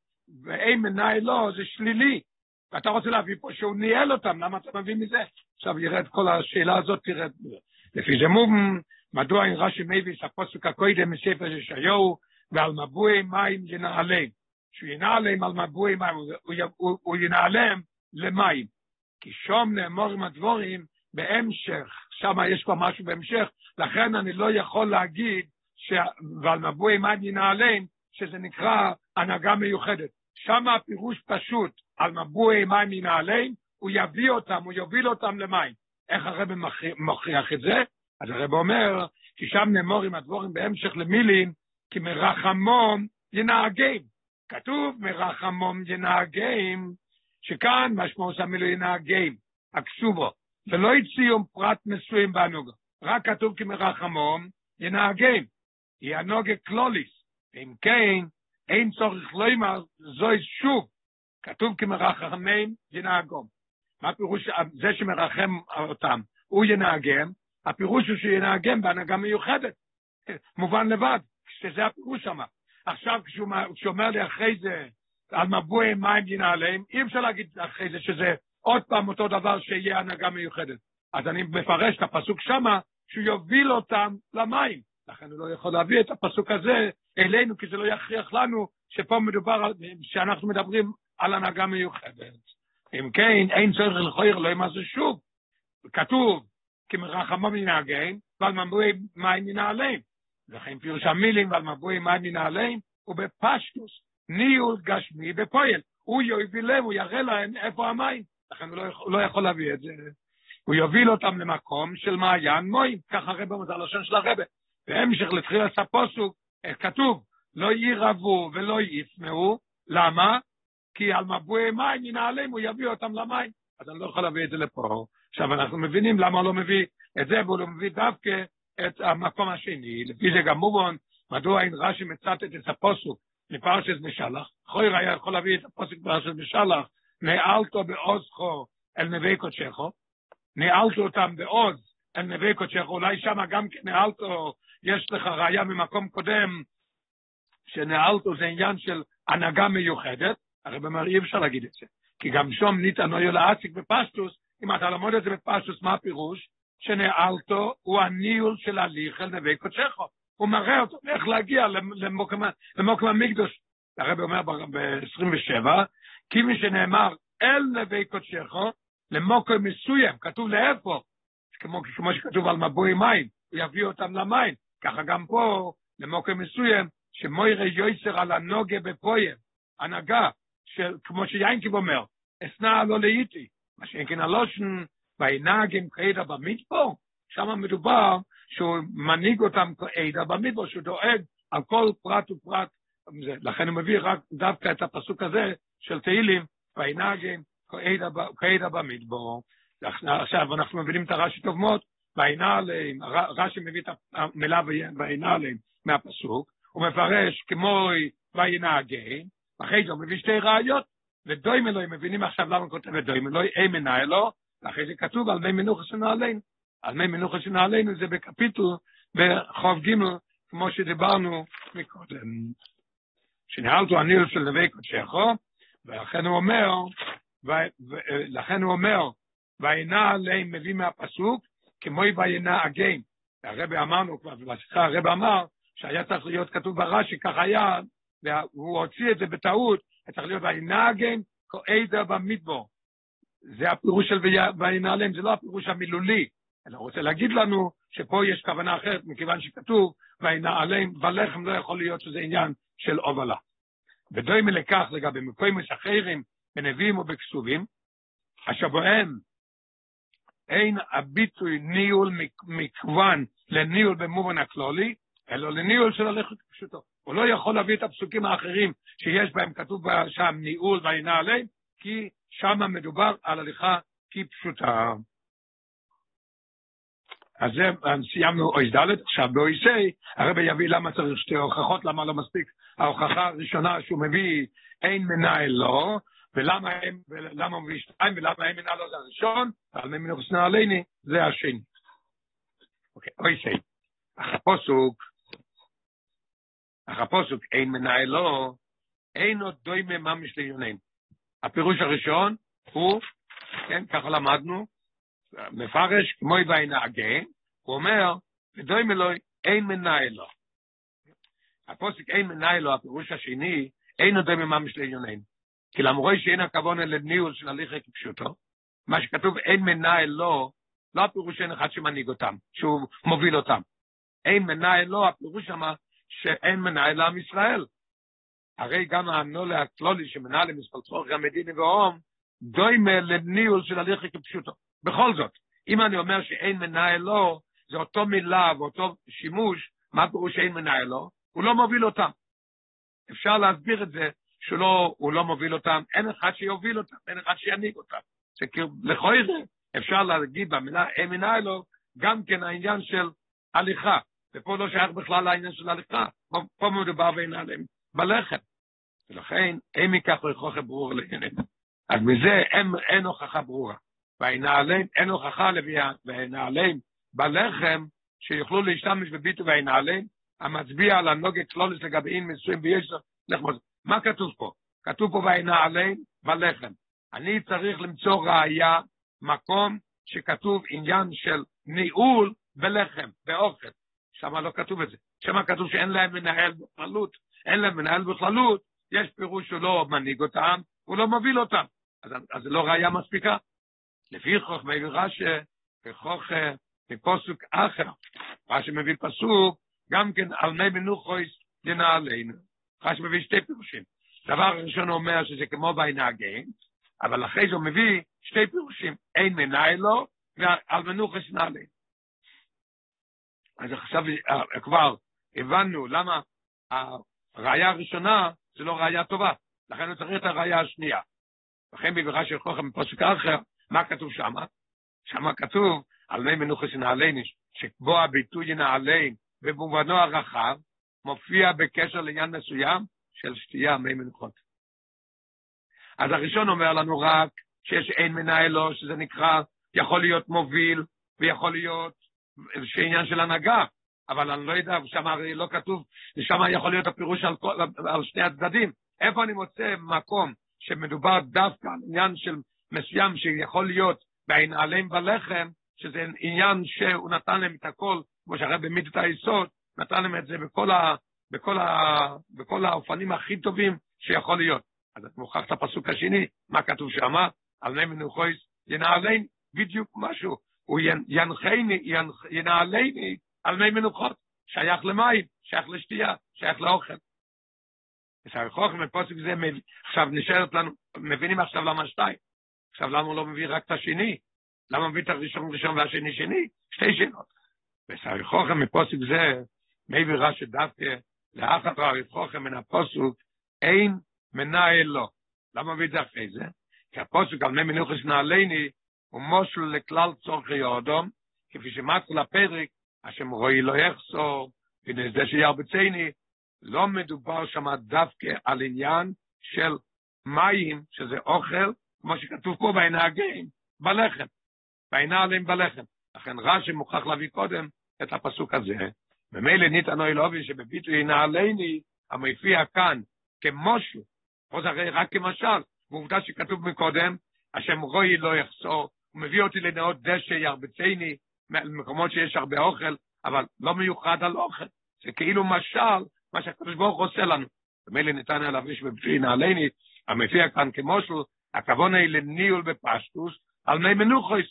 ואין מנהל לו, זה שלילי. ואתה רוצה להביא פה שהוא ניהל אותם, למה אתה מביא מזה? עכשיו ירד כל השאלה הזאת, תרד. לפי זה מובן, מדוע אין רש"י מביס הפוסק הקודם מספר ישעיהו, ועל מבואי מים ינעלם. שהוא ינעלם על מבואי מים, הוא ינעלם למים. כי שום נאמור עם הדבורים בהמשך, שם יש כבר משהו בהמשך, לכן אני לא יכול להגיד ש... ועל מבואי מים ינעלם, שזה נקרא הנהגה מיוחדת. שם הפירוש פשוט, על מבואי מים ינעלם, הוא יביא אותם, הוא יוביל אותם למים. איך הרב מוכיח את זה? אז הרב אומר, כי שם נאמור עם הדבורים בהמשך למילים, כי מרחמום ינהגם. כתוב מרחמום ינהגם, שכאן משמעות המילוי ינהגם, הכסובו, ולא הציום פרט מסוים בהנוגה, רק כתוב כמרחמום ינהגם, היא הנוגה קלוליס, ואם כן, אין צורך לומר זוי שוב, כתוב כמרחמם ינהגום. מה פירוש זה שמרחם אותם? הוא ינהגם, הפירוש הוא שינהגם בהנהגה מיוחדת. מובן לבד, שזה הפירוש שם. עכשיו כשהוא אומר לי אחרי זה, על מבואי מים ינעליהם, אי אפשר להגיד אחרי זה שזה עוד פעם אותו דבר שיהיה הנהגה מיוחדת. אז אני מפרש את הפסוק שמה, שהוא יוביל אותם למים. לכן הוא לא יכול להביא את הפסוק הזה אלינו, כי זה לא יכריח לנו שפה מדובר, שאנחנו מדברים על הנהגה מיוחדת. אם כן, אין צורך לכויר מה זה שוב. כתוב, כמרחמה מנהגיהם, ועל מבואי מים ינעליהם. וכן פירוש המילים ועל מבואי מים ינעליהם, ובפשטוס, ניהול גשמי בפועל. הוא יוביל להם, הוא יראה להם איפה המים. לכן הוא לא יכול, לא יכול להביא את זה. הוא יוביל אותם למקום של מעיין מוים, ככה הרבה, זה הלשון של הרבה. בהמשך לתחילת הפוסוק, כתוב, לא יירבו ולא יפנאו, למה? כי על מבואי מים ינעלם, הוא יביא אותם למים. אז אני לא יכול להביא את זה לפה. עכשיו אנחנו מבינים למה הוא לא מביא את זה, והוא לא מביא דווקא את המקום השני. לפי זה גם מובן, מדוע אין רש"י מצטט את הפוסוק מפרשת משלח. חויר היה יכול להביא את הפוסק מפרשת משלח, נעלתו בעוזכו אל נווה קודשךו, נעלתו אותם בעוז אל נווה קודשךו, אולי שם גם כן נעלתו, יש לך ראיה ממקום קודם, שנעלתו זה עניין של הנהגה מיוחדת, הרי במר אי אפשר להגיד את זה, כי גם שום ניתן לא יהיה להציג בפשטוס, אם אתה לומד את זה בפשטוס, מה הפירוש? שנעלתו הוא הניהול של הליך אל נווה קודשךו. הוא מראה אותו איך להגיע למוקם המקדוש. הרב אומר ב-27, כי מי שנאמר אל נווה קודשךו, למוקם מסוים, כתוב לאיפה, כמו, כמו שכתוב על מבוי מים, הוא יביא אותם למים, ככה גם פה, למוקם מסוים, שמוירי יויצר על הנוגה בפוים, הנהגה, כמו שיינקיב אומר, אסנה לא לאיתי, מה שאין כן הלושן, וינהג עם קיידה במדבור, שם מדובר שהוא מנהיג אותם כעדה במדבר, שהוא דואג על כל פרט ופרט, לכן הוא מביא רק דווקא את הפסוק הזה של תהילים, וינהג עם קיידה במדבור. עכשיו אנחנו מבינים את הרש"י טוב מאוד, וינעלם, רש"י מביא את המילה וינעלם מהפסוק, הוא מפרש כמו וינהגן, אחרי זה הוא מביא שתי ראיות, ודוים אלוהים, מבינים עכשיו למה הוא כותב את דוים אלוהים, אי מנהל לו, ואחרי זה כתוב על מי מנוחה שנעלינו. על מי מנוחה שנעלינו זה בקפיטל בחוב ג' כמו שדיברנו מקודם. שניהלתו הניל של נווה קודשךו, ולכן הוא אומר, ולכן הוא אומר, וינה עליהם מביא מהפסוק, כמו וינה אגן. הרבי אמרנו כבר, בשיחה הרבי אמר, שהיה צריך להיות כתוב ברש"י, כך היה, והוא הוציא את זה בטעות, צריך להיות וינה אגן, כעדה במדבור. זה הפירוש של וינעלם, זה לא הפירוש המילולי. אני רוצה להגיד לנו שפה יש כוונה אחרת, מכיוון שכתוב וינעלם בלחם לא יכול להיות שזה עניין של הובלה. ודומה לכך לגבי מקוים אחרים בנביאים ובכסובים, אשר בהם אין הביטוי ניהול מכוון לניהול במובן הכלולי, אלא לניהול של הלכת פשוטו. הוא לא יכול להביא את הפסוקים האחרים שיש בהם כתוב שם ניהול וינעלם, כי שם מדובר על הליכה כפשוטה. אז זה, סיימנו אוי ד', עכשיו באוי סי, הרבי יביא למה צריך שתי הוכחות, למה לא מספיק ההוכחה הראשונה שהוא מביא אין מנהל לו, ולמה הם, ולמה הוא מביא שתיים, ולמה אין מנהל לו זה הראשון, ועל מי מנוח סנא עליני זה השני. אוקיי, אוי סי, החפוסוק, החפוסוק אין מנהל לו, אין עוד דוי ממש לעיוננו. הפירוש הראשון הוא, כן, ככה למדנו, מפרש כמו יבואי נהגה, הוא אומר, ודוי מלוי, אין מנהל לו. הפוסק אין מנהל לו, הפירוש השני, אין עוד ממש לענייננו. כי למרות שאין הכוון אל ניהול של הליכה כפשוטו, מה שכתוב אין מנהל לו, לא הפירוש אין אחד שמנהיג אותם, שהוא מוביל אותם. אין מנהל לו, הפירוש שמה שאין מנהל לעם ישראל. הרי גם הנולה הכלולי שמנהל למספר צורך גם מדיני ואום, דוימה לניהול של הליכה כפשוטו. בכל זאת, אם אני אומר שאין מנהל לו, זה אותו מילה ואותו שימוש, מה פירוש שאין מנהל לו? הוא לא מוביל אותם. אפשר להסביר את זה שהוא לא, לא מוביל אותם, אין אחד שיוביל אותם, אין אחד שינהיג אותם. זה כאילו, לכוי זה, אפשר להגיד במילה אין מנהל לו, גם כן העניין של הליכה. ופה לא שייך בכלל לעניין של הליכה, פה, מדובר עליהם בלחם. ולכן, אין מכך הוכחה ברור לענייננו. אז מזה אין, אין הוכחה ברורה. והנעלים, אין הוכחה והנעלים בלחם שיוכלו להשתמש בביטו והנעלים, המצביע על הנוגת קלולס לגבי אין מסוים ויש לחמוס. מה כתוב פה? כתוב פה והנעלים בלחם. אני צריך למצוא ראייה, מקום שכתוב עניין של ניהול בלחם, באוכל. שם לא כתוב את זה. שם כתוב שאין להם מנהל בכללות. אין להם מנהל בכללות, יש פירוש שהוא לא מנהיג אותם, הוא לא מוביל אותם. אז, זה לא ראייה מספיקה. לפי חוכמה ורש"א, כחוך מפוסוק אחר, רש"א מביא פסוק, גם כן על מי מנוחויס ינעלינו. רש"א מביא שתי פירושים. דבר ראשון אומר שזה כמו בהנהגן, אבל אחרי זה הוא מביא שתי פירושים, אין מנהל לו, ועל מנוחס נעלה. אז עכשיו אה, כבר הבנו למה הראייה הראשונה זה לא ראייה טובה, לכן הוא צריך את הראייה השנייה. לכן בברכה של חוכם בפוסק אחר, מה כתוב שם? שם כתוב על מי מנוחס נעלני, שבו הביטוי נעלן ובמובנו הרחב, מופיע בקשר לעניין מסוים של שתייה מי מנוחות. אז הראשון אומר לנו רק שיש אין מנהל לו, שזה נקרא, יכול להיות מוביל, ויכול להיות שעניין של הנהגה, אבל אני לא יודע, שם הרי לא כתוב, ושם יכול להיות הפירוש על, כל, על שני הצדדים. איפה אני מוצא מקום שמדובר דווקא על עניין של מסוים שיכול להיות בהנעלים בלחם, שזה עניין שהוא נתן להם את הכל, כמו שהרבי העמיד את היסוד, נתן להם את זה בכל, ה, בכל, ה, בכל האופנים הכי טובים שיכול להיות. אז את מוכרח את הפסוק השני, מה כתוב שם? על מי מנוחויס ינעלני, בדיוק משהו. הוא ינחני, ינעלני על מי מנוחות, שייך למים, שייך לשתייה, שייך לאוכל. עכשיו, חוכם בפוסק זה, עכשיו נשארת לנו, מבינים עכשיו למה שתיים. עכשיו, למה הוא לא מביא רק את השני? למה מביא את הראשון ראשון והשני שני? שתי שאלות. וסער חוכם מפוסק זה, מביא רש"י דווקא, לאחר רב חוכם מן הפוסק, אין מנהל לו. למה מביא את זה אחרי זה? כי הפוסק על מי מנוחס נעלני, הוא מושל לכלל צורכי אודום, כפי שמטו לפרק, השם רואי לא יחסור, הנה זה שירבצני, לא מדובר שם דווקא על עניין של מים, שזה אוכל, כמו שכתוב פה בהנהגים, בלחם, בהנהלים בלחם. לכן רש"י מוכרח להביא קודם את הפסוק הזה. ומילא ניתן אוי לובי שבביטוי נעלני, המופיע כאן כמושל, פה זה הרי רק כמשל, ועובדה שכתוב מקודם, השם רואי לא יחסור, הוא מביא אותי לנאות דשא ירבצני, מקומות שיש הרבה אוכל, אבל לא מיוחד על אוכל. זה כאילו משל, מה שהקדוש ברוך עושה לנו. ומילא ניתן היה להביא שבפרי נעלני, המפיע כאן כמושל, הכוון היא לניהול בפשטוס, על מי מנוחוס.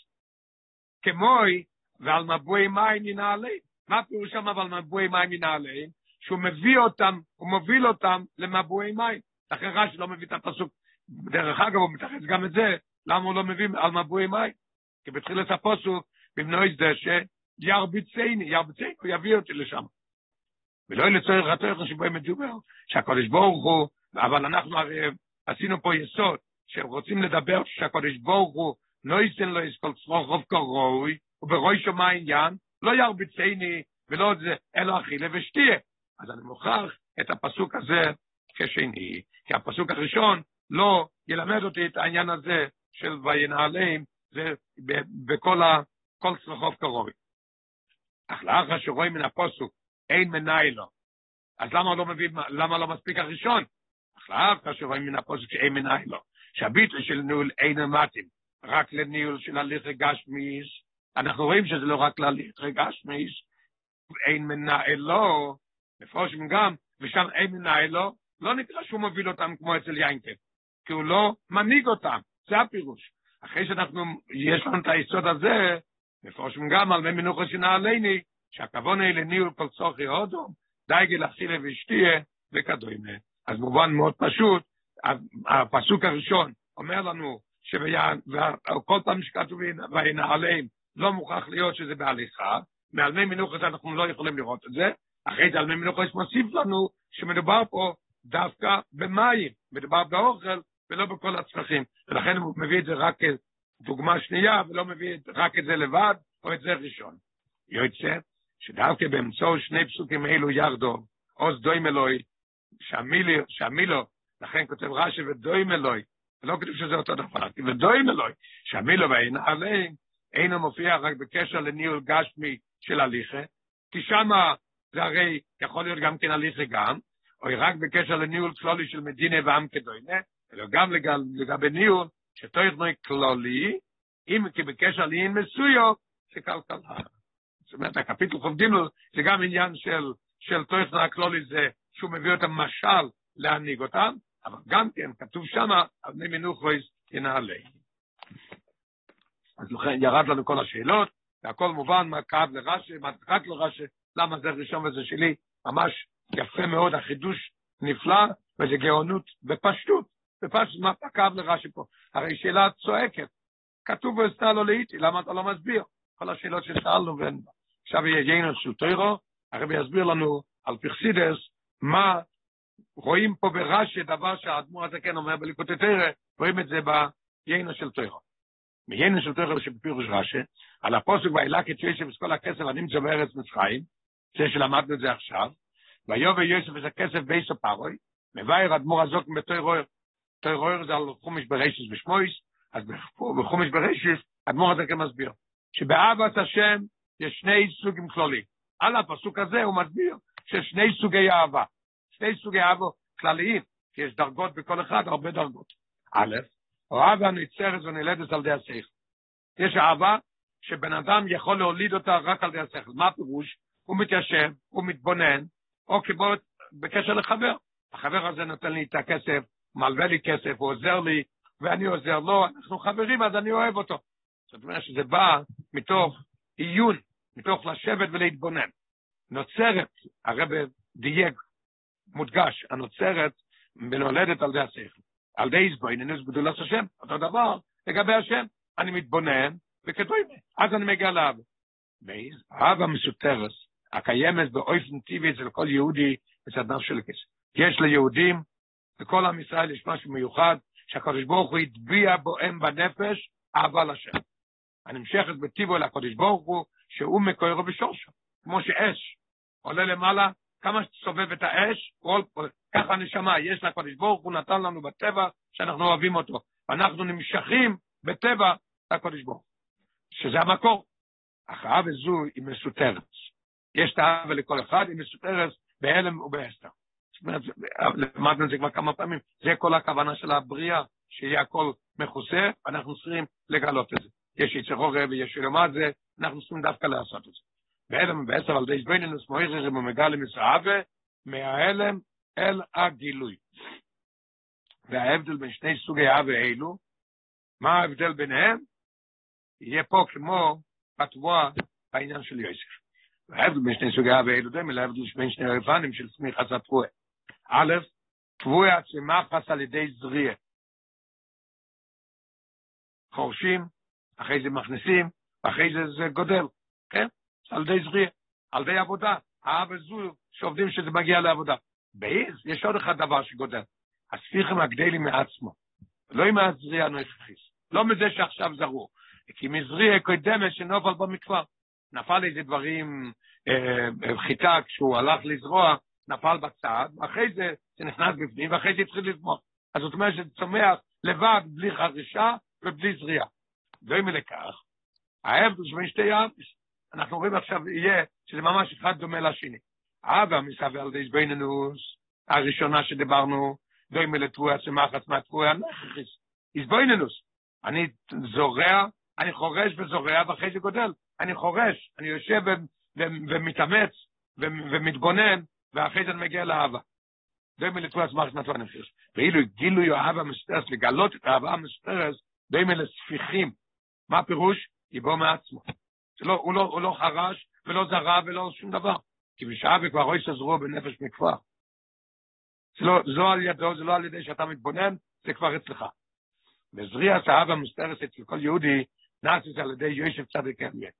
כמוי, ועל מבואי מים ינעלי. מה פירוש שם אבל מבואי מים ינעלי? שהוא מביא אותם, הוא מוביל אותם למבואי מים. לכן רש"י לא מביא את הפסוק. דרך אגב, הוא מתייחס גם את זה, למה הוא לא מביא על מבואי מים? כי בתחילת הפוסוק, במנועי דשא, ירביצני, ירביצני, הוא יביא אותי לשם. ולא לצורך התורך שבו מדובר, שהקדוש ברוך הוא, אבל אנחנו הרי עשינו פה יסוד, שהם רוצים לדבר שהקדוש ברוך הוא לא ייתן לו כל צרוך רוב כראוי, ובראש שמה העניין, לא ירביצני ולא זה, אלא אכילה ושתיה. אז אני מוכרח את הפסוק הזה כשני, כי הפסוק הראשון לא ילמד אותי את העניין הזה של וינעליהם, זה בכל ה... כל צרכוב קרובי. אך לאחר שרואים מן הפוסוק, אין מנהל לו. אז למה לא מביא, למה לא מספיק הראשון? אך לאחר שרואים מן הפוסוק שאין מנהל לו. שהביטוי של ניהול אין מתאים, רק לניהול של הליך גשמיס, אנחנו רואים שזה לא רק להליך גשמיס, אין מנהל לו, מפורשים גם, ושם אין מנהל לו, לא נקרא שהוא מוביל אותם כמו אצל יינקב, כי הוא לא מנהיג אותם, זה הפירוש. אחרי שאנחנו, יש לנו את היסוד הזה, מפורשים גם על מי מנוחה שנעלני, שהכוון היא לניהול כל צורכי הודו, דייגי לאכילה ושתיה וכדומה. אז מובן מאוד פשוט, הפסוק הראשון אומר לנו שכל פעם שכתוב וינעליהם לא מוכרח להיות שזה בהליכה, מעל מי מנוחה אנחנו לא יכולים לראות את זה, אחרי זה על מי מנוחה מוסיף לנו שמדובר פה דווקא במים, מדובר באוכל ולא בכל הצרכים, ולכן הוא מביא את זה רק דוגמה שנייה, ולא מביא רק את זה לבד, או את זה ראשון. יוצא שדווקא באמצעו שני פסוקים אלו ירדו, עוז דוים אלוהי, שהמילו, לכן כותב רש"י ודוים אלוהי, ולא כתוב שזה אותו דבר, ודוים אלוהי, שהמילו ואין עליהם, אינו מופיע רק בקשר לניהול גשמי של הליכה, כי שמה זה הרי יכול להיות גם כן הליכה גם, או רק בקשר לניהול כלולי של מדינה ועם כדוינה, אלא גם לגבי ניהול שתוכנוי כלולי, אם כי בקשר לעניין מסויו, זה כלכלה. זאת אומרת, הקפיטל חובדינו זה גם עניין של, של תוכן הכלולי זה שהוא מביא אותם משל להנהיג אותם, אבל גם כן כתוב מי מינוך רויס ינעלי. אז לכן ירד לנו כל השאלות, והכל מובן, מה כאב לרש"י, מה דחק לרש"י, למה זה ראשון וזה שלי, ממש יפה מאוד, החידוש נפלא, וזה גאונות בפשטות. ופשוט מה פקב לרש"י פה? הרי שאלה צועקת, כתוב ואסתר לו לאיתי, למה אתה לא מסביר? כל השאלות ששאלנו ואין בה. עכשיו יהיה יינו של טוירו, הרבי יסביר לנו על פרסידס, מה רואים פה ברש"י דבר שהאדמו"ר הזה כן אומר בליקוטי תרא, רואים את זה ביינו של טוירו. מיינו של טוירו שבפירוש רש"י, על הפוסק וילק את יוסף את כל הכסף הנמצא בארץ מצרים, זה שלמדנו את זה עכשיו, ויובא יוסף את הכסף בייסו פרוי, מבאר אדמו"ר הזוק בתוירו, תוירו זה על חומש ברשיס בשמויס, אז בחומש ברשיס, אדמו"ר כן מסביר, שבאהבת השם יש שני סוגים כלולים. על הפסוק הזה הוא מסביר שיש שני סוגי אהבה. שני סוגי אהבה כלליים, כי יש דרגות בכל אחד, הרבה דרגות. א', אהבה ניצרת ונלדת על ידי השכל. יש אהבה שבן אדם יכול להוליד אותה רק על ידי השכל. מה הפירוש? הוא מתיישב, הוא מתבונן, או כמו בקשר לחבר. החבר הזה נותן לי את הכסף, מלווה לי כסף, הוא עוזר לי, ואני עוזר לו, אנחנו חברים, אז אני אוהב אותו. זאת אומרת שזה בא מתוך עיון, מתוך לשבת ולהתבונן. נוצרת, הרב דייק, מודגש, הנוצרת מנולדת על ידי השכל. על ידי איזבוינינוס גדולת השם, אותו דבר לגבי השם. אני מתבונן, וכתוב, אז אני מגיע לאב. בייז, אהבה מסותרת, הקיימת באופן טבעי אצל כל יהודי, אדם של כסף. יש ליהודים, לכל עם ישראל יש משהו מיוחד, שהקדוש ברוך הוא הטביע בוהם בנפש, אהבה לשם. הנמשכת בטיבו לקדוש ברוך הוא, שהוא מקורו בשורשו, כמו שאש עולה למעלה, כמה שתסובב את האש, כל, ככה נשמה, יש לקדוש ברוך הוא נתן לנו בטבע שאנחנו אוהבים אותו. אנחנו נמשכים בטבע לקדוש ברוך שזה המקור. אך האהבה זו היא מסותרת. יש את האהבה לכל אחד, היא מסותרת בהלם ובהסתר. למדנו את זה כבר כמה פעמים, זה כל הכוונה של הבריאה, שיהיה הכל מכוסה, אנחנו צריכים לגלות את זה. יש יצר חורב ויש ילומד זה, אנחנו צריכים דווקא לעשות את זה. בהלם ובעשר על די זבנינוס מויררים ומגלם מסעבה, מההלם אל הגילוי. וההבדל בין שני סוגי אהבה אלו, מה ההבדל ביניהם? יהיה פה כמו בתבואה בעניין של יוסף. וההבדל בין שני סוגי אהבה אלו דומה להבדל בין שני רפנים של צמיחת התבואה. א', תבואה צמחת על ידי זריעה. חורשים, אחרי זה מכניסים, ואחרי זה זה גודל, כן? על ידי זריע, על ידי עבודה. האב זו שעובדים שזה מגיע לעבודה. בעיז יש עוד אחד דבר שגודל. הספיחים הגדלים מעצמו. לא עם הזריע הנוכחיס. לא מזה שעכשיו זרו. כי מזריע קודמת שנופל במקווה. נפל איזה דברים, אה, חיטה כשהוא הלך לזרוע, נפל בצד, ואחרי זה זה נכנס בפנים, ואחרי זה התחיל לזמור. אז זאת אומרת שזה צומח לבד, בלי חרישה ובלי זריעה. דומה לכך, ההבדל שבין שתי אבס, אנחנו רואים עכשיו יהיה שזה ממש אחד דומה לשני. אבא מסתבר על ידי זבנינוס, הראשונה שדיברנו, דומה לתבואה צמחת מהתבואה הנכחיס, איזבנינוס. אני זורע, אני חורש וזורע ואחרי זה גודל. אני חורש, אני יושב ומתאמץ ומתגונן, ואחרי זה אני מגיע לאהבה. דומה לתבואה צמחת מהתבואה הנכחיס. ואילו גילוי אהבה מסתרס, לגלות את האהבה מסתרס, דומה לספיחים. מה הפירוש? יבוא מעצמו. לא, הוא, לא, הוא לא חרש ולא זרע ולא שום דבר. כי בשעה וכבר רואי שזרו בנפש מכפר. זה לא, לא על ידו, זה לא על ידי שאתה מתבונן, זה כבר אצלך. וזריע האב המוסתרת אצל כל יהודי, נעשית על ידי יושב צדיק אמת.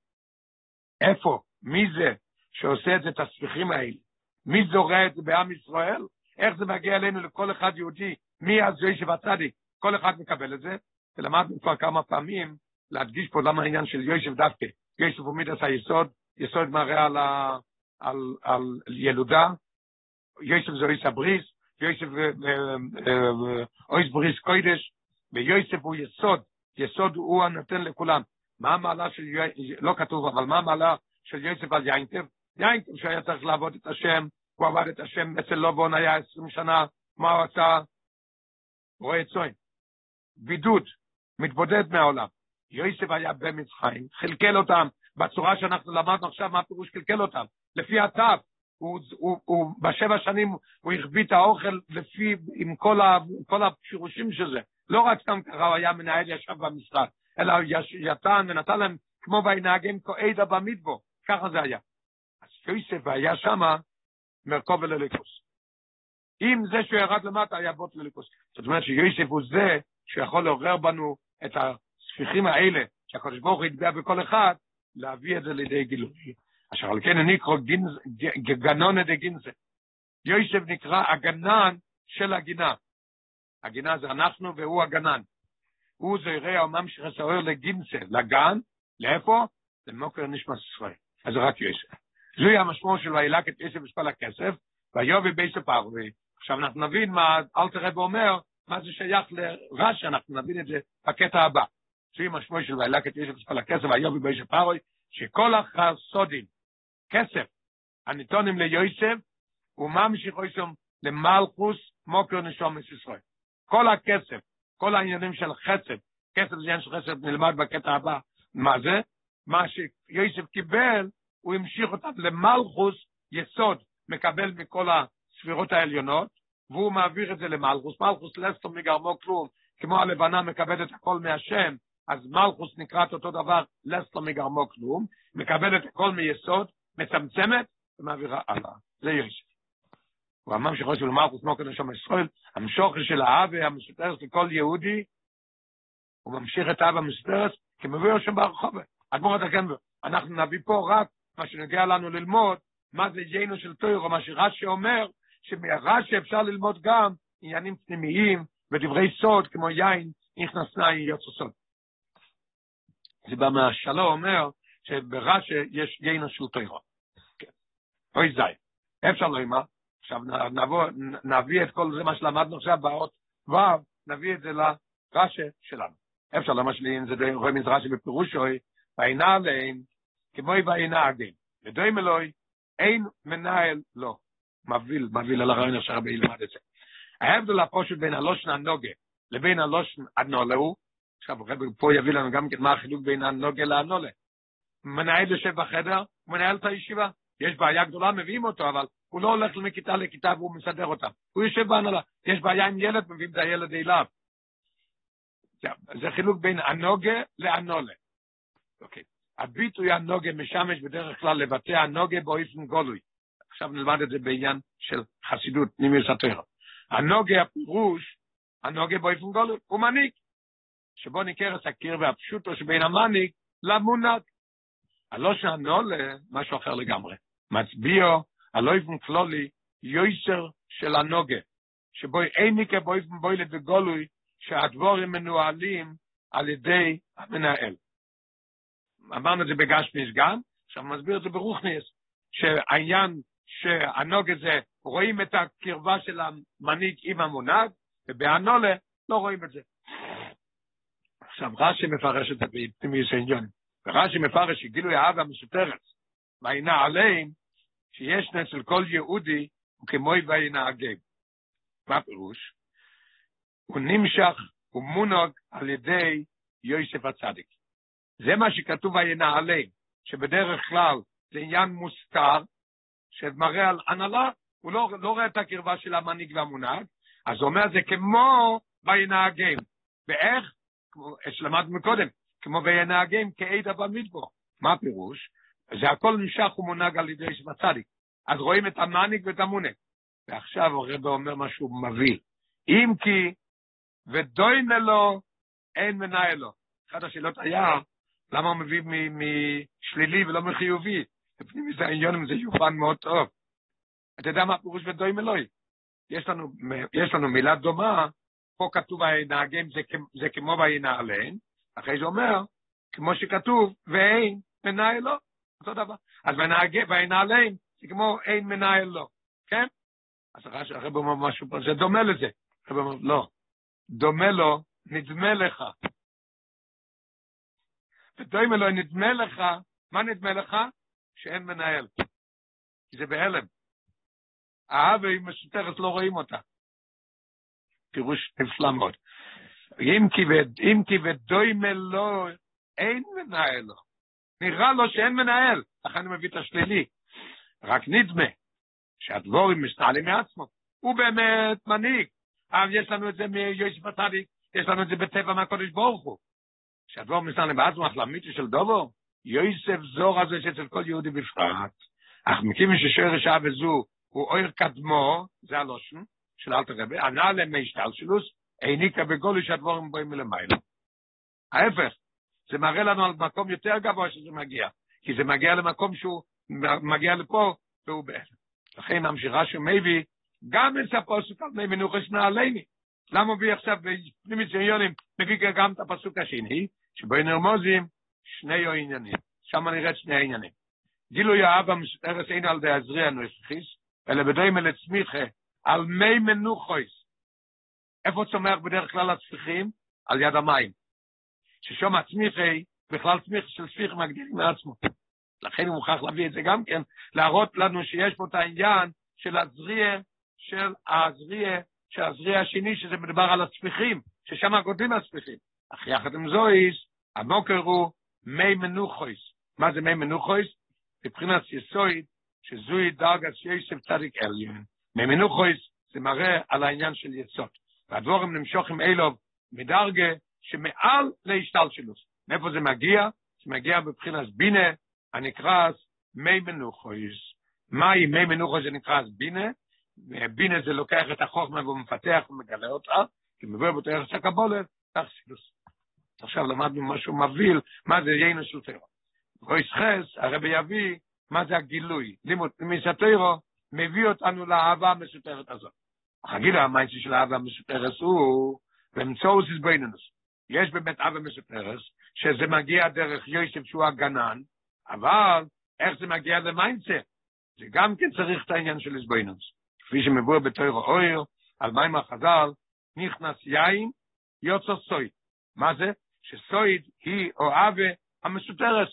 איפה? מי זה שעושה את זה, את הספיחים האלה? מי זורע את זה בעם ישראל? איך זה מגיע אלינו לכל אחד יהודי? מי אז יושב הצדיק? כל אחד מקבל את זה, ולמדנו כבר כמה פעמים להדגיש פה למה העניין של יושב דווקא. יושב הוא מידס היסוד, יסוד מראה על, ה, על, על ילודה, יושב זה איס הבריס, יושב אויס בריס קוידש, ויוסף הוא יסוד, יסוד הוא הנותן לכולם. מה המעלה של, לא כתוב, אבל מה המעלה של יוסף על יינטב? יינטב שהיה צריך לעבוד את השם, הוא עבד את השם אצל לובון היה עשרים שנה, מה הוא עשה? רואה צוין. בידוד, מתבודד מהעולם. יוסף היה במצרים, חלקל אותם בצורה שאנחנו למדנו עכשיו מה פירוש חלקל אותם, לפי התו, הוא, הוא, הוא, בשבע שנים הוא החביא את האוכל לפי, עם כל, ה, כל הפירושים של זה, לא רק סתם ככה הוא היה מנהל ישב במשרד, אלא יש, יתן ונתן להם כמו וינהגם כעדה במדבו, ככה זה היה. יוסף היה שמה מרכוב ולליקוס. אם זה שהוא ירד למטה היה בוט לליקוס. זאת אומרת שיוסף הוא זה שיכול לעורר בנו את. הספיחים האלה, שהקדוש ברוך הוא יתבע בכל אחד, להביא את זה לידי גילוי. אשר על כן אני קורא גנון דה גינזה. יוסף נקרא הגנן של הגינה. הגינה זה אנחנו והוא הגנן. הוא זוהרי הממשיך הסוער לגינסה, לגן, לאיפה? למוקר נשמע ישראל. אז רק יוסף. זוהי המשמעות של וילק את יוסף ושפל הכסף, ויובי בייסף פרוי. עכשיו אנחנו נבין מה אלתר רב אומר, מה זה שייך לרש"י, אנחנו נבין את זה בקטע הבא. זוהי משמעות של וילק את יוסף ושפל הכסף, ויובי בייסף פרוי, שכל החסודים, כסף, הניתונים ליוסף, ממשיך יוסף למלכוס מוקר נשום ישראל. כל הכסף, כל העניינים של חסד, כסף זה עניין של חסד נלמד בקטע הבא, מה זה? מה שיוסף קיבל, הוא המשיך אותם למלכוס יסוד, מקבל מכל הספירות העליונות, והוא מעביר את זה למלכוס, מלכוס לסטו מגרמו כלום, כמו הלבנה מקבלת הכל מהשם, אז מלכוס נקראת אותו דבר, לסטו מגרמו כלום, מקבלת הכל מיסוד, מצמצמת ומעבירה הלאה. זה יוסף. הוא אמר שחושב למלכוס מוקר נשום ישראל, המשוכר של האבה המסופרס לכל יהודי, הוא ממשיך את האבה המסופרס כמביא השם ברחוב. אדמורת הקנבר, אנחנו נביא פה רק מה שנגיע לנו ללמוד, מה זה יינו של תוירו, מה שרש"י אומר, שמרש"י אפשר ללמוד גם עניינים פנימיים ודברי סוד, כמו יין, נכנס נאי יוצא סוד. זה במשלו אומר שברש"י יש יינו של תוירו. אוי זי, אפשר לומר, עכשיו נבוא, נביא את כל זה מה שלמדנו עכשיו באות ו', נביא את זה לרש"י שלנו. אפשר למה שלי, אם זה רואה מזרשי בפירושוי, בעינה עליהם, כמו בעינה הגן. ודוים אלוהי, אין מנהל לא. מביא, מביא על הרעיון אשר רבי ילמד את זה. ההבדל הפושט בין הלושן הנוגה לבין הלושן הנולהו, עכשיו רבי פה יביא לנו גם כן מה החילוק בין הנוגה להנולה. מנהל יושב בחדר, מנהל את הישיבה. יש בעיה גדולה, מביאים אותו, אבל הוא לא הולך מכיתה לכיתה והוא מסדר אותם. הוא יושב בהנהלה. יש בעיה עם ילד, מביאים את הילד אליו. זה חילוק בין הנוגה לאנולה. אוקיי. הביטוי הנוגה משמש בדרך כלל לבטא הנוגה באופן גולוי. עכשיו נלמד את זה בעניין של חסידות, נימיוס התורה. הנוגה הפירוש, הנוגה באופן גולוי, הוא מנהיג. שבו ניכר הקיר והפשוטו שבין המנהיג למונק. הלא שהנולה, משהו אחר לגמרי. מצביעו על אופן כלולי יויסר של הנוגה, שבו אין ניקה באופן בוילת וגולוי שהדבורים מנוהלים על ידי המנהל. אמרנו את זה בגשמיס גם, עכשיו מסביר את זה ברוכניס, שהעניין שהנוגה זה, רואים את הקרבה של המנהיג עם המונהג, ובהנולה לא רואים את זה. עכשיו רש"י מפרש את זה בפנימיוס העניונים, ורש"י מפרש שגילוי האהבה מסותרת, והעינה עליהם, שיש אצל כל יהודי הוא כמו וינהגם. מה פירוש? הוא נמשך, הוא מונוג על ידי יוסף הצדיק. זה מה שכתוב וינהלם, שבדרך כלל זה עניין מוסתר, שמראה על הנהלה, הוא לא, לא רואה את הקרבה של המנהיג והמונהג, אז הוא אומר זה כמו וינהגם. ואיך? כמו שלמדנו מקודם, כמו וינהגם כעדה במדבור. מה הפירוש? זה הכל נמשך ומונהג על ידי יוסף הצדיק. אז רואים את המניק ואת המונק. ועכשיו הרב אומר משהו מביא. אם כי, ודוימה לו, אין מנהל לו. אחת השאלות היה, למה הוא מביא משלילי ולא מחיובי? לפנים מזה העניון זה יובן מאוד טוב. אתה יודע מה הפירוש ודוימה לו? יש לנו, יש לנו מילה דומה, פה כתוב הנהגים זה, זה כמו וינעלן, אחרי זה אומר, כמו שכתוב, ואין מנהל לו, אותו דבר. אז וינעלן זה כמו אין מנהל לו, כן? אז הרב אומר משהו זה דומה לזה. הרב אומר, לא, דומה לו, נדמה לך. ודומה לו, נדמה לך, מה נדמה לך? שאין מנהל. כי זה בהלם. האהבה היא מסותרת, לא רואים אותה. פירוש נפלא מאוד. אם כי, ודוימה לו, אין מנהל לו. נראה לו שאין מנהל, לכן אני מביא את השלילי. רק נדמה שהדבורים מסתעלים מעצמו. הוא באמת מנהיג. אבל יש לנו את זה מיוסף הצדיק, יש לנו את זה בטבע מהקודש ברוך הוא. שהדבורים מסתעלים בעצמו, אך למיתי של דובו, יוסף זור הזה שאצל כל יהודי בפרט. אך מכיוון ששורש אב וזו הוא אויר קדמו, זה הלושן של אלתר רבי, ענה למי השתלשלוס, העניקה בגולו שהדבורים באים מלמעלה. ההפך, זה מראה לנו על מקום יותר גבוה שזה מגיע, כי זה מגיע למקום שהוא מגיע לפה, והוא בעצם. לכן ממשיך רש"י מביא גם את הפסוק על מי מנוחס נעלני. למה הוא מביא עכשיו בפנימית ציונים, מביא גם את הפסוק השני, שבו נרמוזים שני עניינים. שם נראה שני העניינים. גילוי האבא מספרס אין על די עזריע נוסחיס, אלא בדוים אל צמיחה, על מי מנוחויס. איפה צומח בדרך כלל הצפיחים? על יד המים. ששום הצמיחי, בכלל צמיח של צפיח מגדילים מעצמו. לכן הוא מוכרח להביא את זה גם כן, להראות לנו שיש פה את העניין של הזריע, של הזריע, של הזריע השני, שזה מדבר על הצפיחים, ששם גודלים הצפיחים. אך יחד עם זויס, המוקר הוא מי מנוחויס. מה זה מי מנוחויס? מבחינת יסויד, שזוהי דרגת שיסף צדיק עליון. מי מנוחויס זה מראה על העניין של יסוד. והדבורים נמשוכים אלוב מדרגה שמעל להשתלשלוס. מאיפה זה מגיע? זה מגיע בבחינת בינה, הנקרא מי מנוחויס. מהי מי מנוחויס זה נקרא בינה? בינה זה לוקח את החוכמה והוא מפתח ומגלה אותה, כי מבוא באותו ערך של הקבולת, כך סילוס. עכשיו למדנו משהו מבהיל, מה זה יינו של טרו. רויס חס, הרבי יביא, מה זה הגילוי. לימוד מסתירו, מביא אותנו לאהבה המסותרת הזאת. החגילה המייסי של האהבה המסותרת הוא, באמצעות איזבנינוס. יש באמת אהבה מסותרת, שזה מגיע דרך יוסף שהוא הגנן, אבל איך זה מגיע למיינסה? זה גם כן צריך את העניין של איזבנינוס. כפי שמבוא בתוירו אויר, על מים החז"ל, נכנס יין, יוצא סויד. מה זה? שסויד היא אוהבה המסותרת.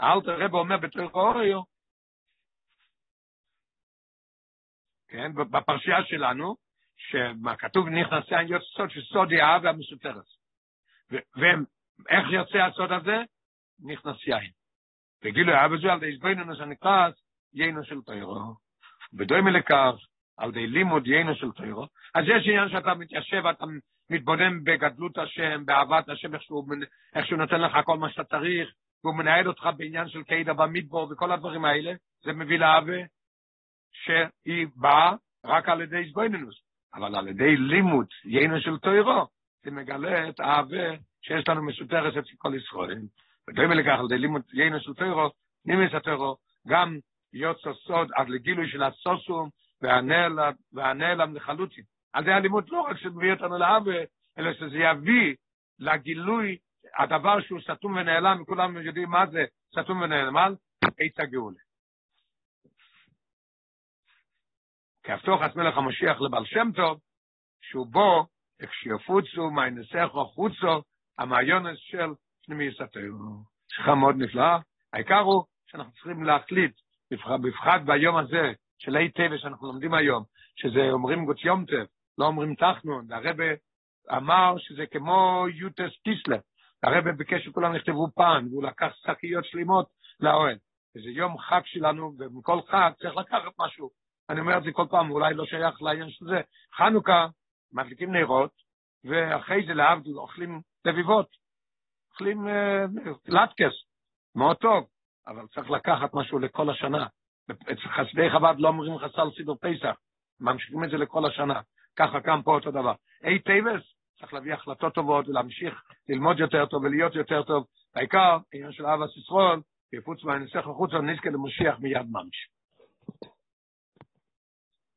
האלטר רב אומר בתוירו אויר, כן, בפרשייה שלנו, שמה כתוב נכנס יין יוצא סוד, שסוד היא אהבה המסותרת. ואיך יוצא הסוד הזה? נכנס יין. וגילו אהבה זו על די זבננו שנקרא יינו של תוירו. בדומה לכך, על די לימוד יינו של תוירו, אז יש עניין שאתה מתיישב, אתה מתבונן בגדלות השם, באהבת השם, איך שהוא, איך שהוא נותן לך כל מה שאתה צריך, והוא מנהל אותך בעניין של קיידה במדבור וכל הדברים האלה, זה מביא לאהבה שהיא באה רק על ידי סבוינינוס, אבל על ידי לימוד יינו של תוירו, זה מגלה את האהבה שיש לנו מסותרת אצל כל ישראל. ודומה לכך, על ידי לימוד יינו של תוירו, נימס התוירו, גם יוצא סוד עד לגילוי של הסוסום והנעלם לחלוצים. אז זה הלימוד לא רק שמביא אותנו לאבא, אלא שזה יביא לגילוי הדבר שהוא סתום ונעלם, וכולם יודעים מה זה סתום ונעלם, עץ הגאולה. כהבטוח עצמלך המשיח לבעל שם טוב, שהוא בו, כשיפוצו מהנסכו חוצו, המעיונס של פנימי יסתרו. שיחה מאוד נפלאה. העיקר הוא שאנחנו צריכים להחליט בפחד ביום הזה של אי טבע שאנחנו לומדים היום, שזה אומרים גוץ יום טב, לא אומרים תחנון, והרבא אמר שזה כמו יוטס קיסלר, הרבא ביקש שכולם יכתבו פן, והוא לקח שקיות שלמות לאוהל. וזה יום חג שלנו, ומכל חג צריך לקחת משהו. אני אומר את זה כל פעם, אולי לא שייך לעניין של זה. חנוכה, מדליקים נרות, ואחרי זה להבדיל אוכלים לביבות, אוכלים אה, לאטקעס, מאוד טוב. אבל צריך לקחת משהו לכל השנה. אצל חסידי חב"ד לא אומרים חסל סידור פסח, ממשיכים את זה לכל השנה. ככה גם פה אותו דבר. א' טבת, צריך להביא החלטות טובות ולהמשיך ללמוד יותר טוב ולהיות יותר טוב. העיקר, עניין של אהבת ישראל, יפוץ מהנסך החוצה, נזכה למשיח מיד ממש.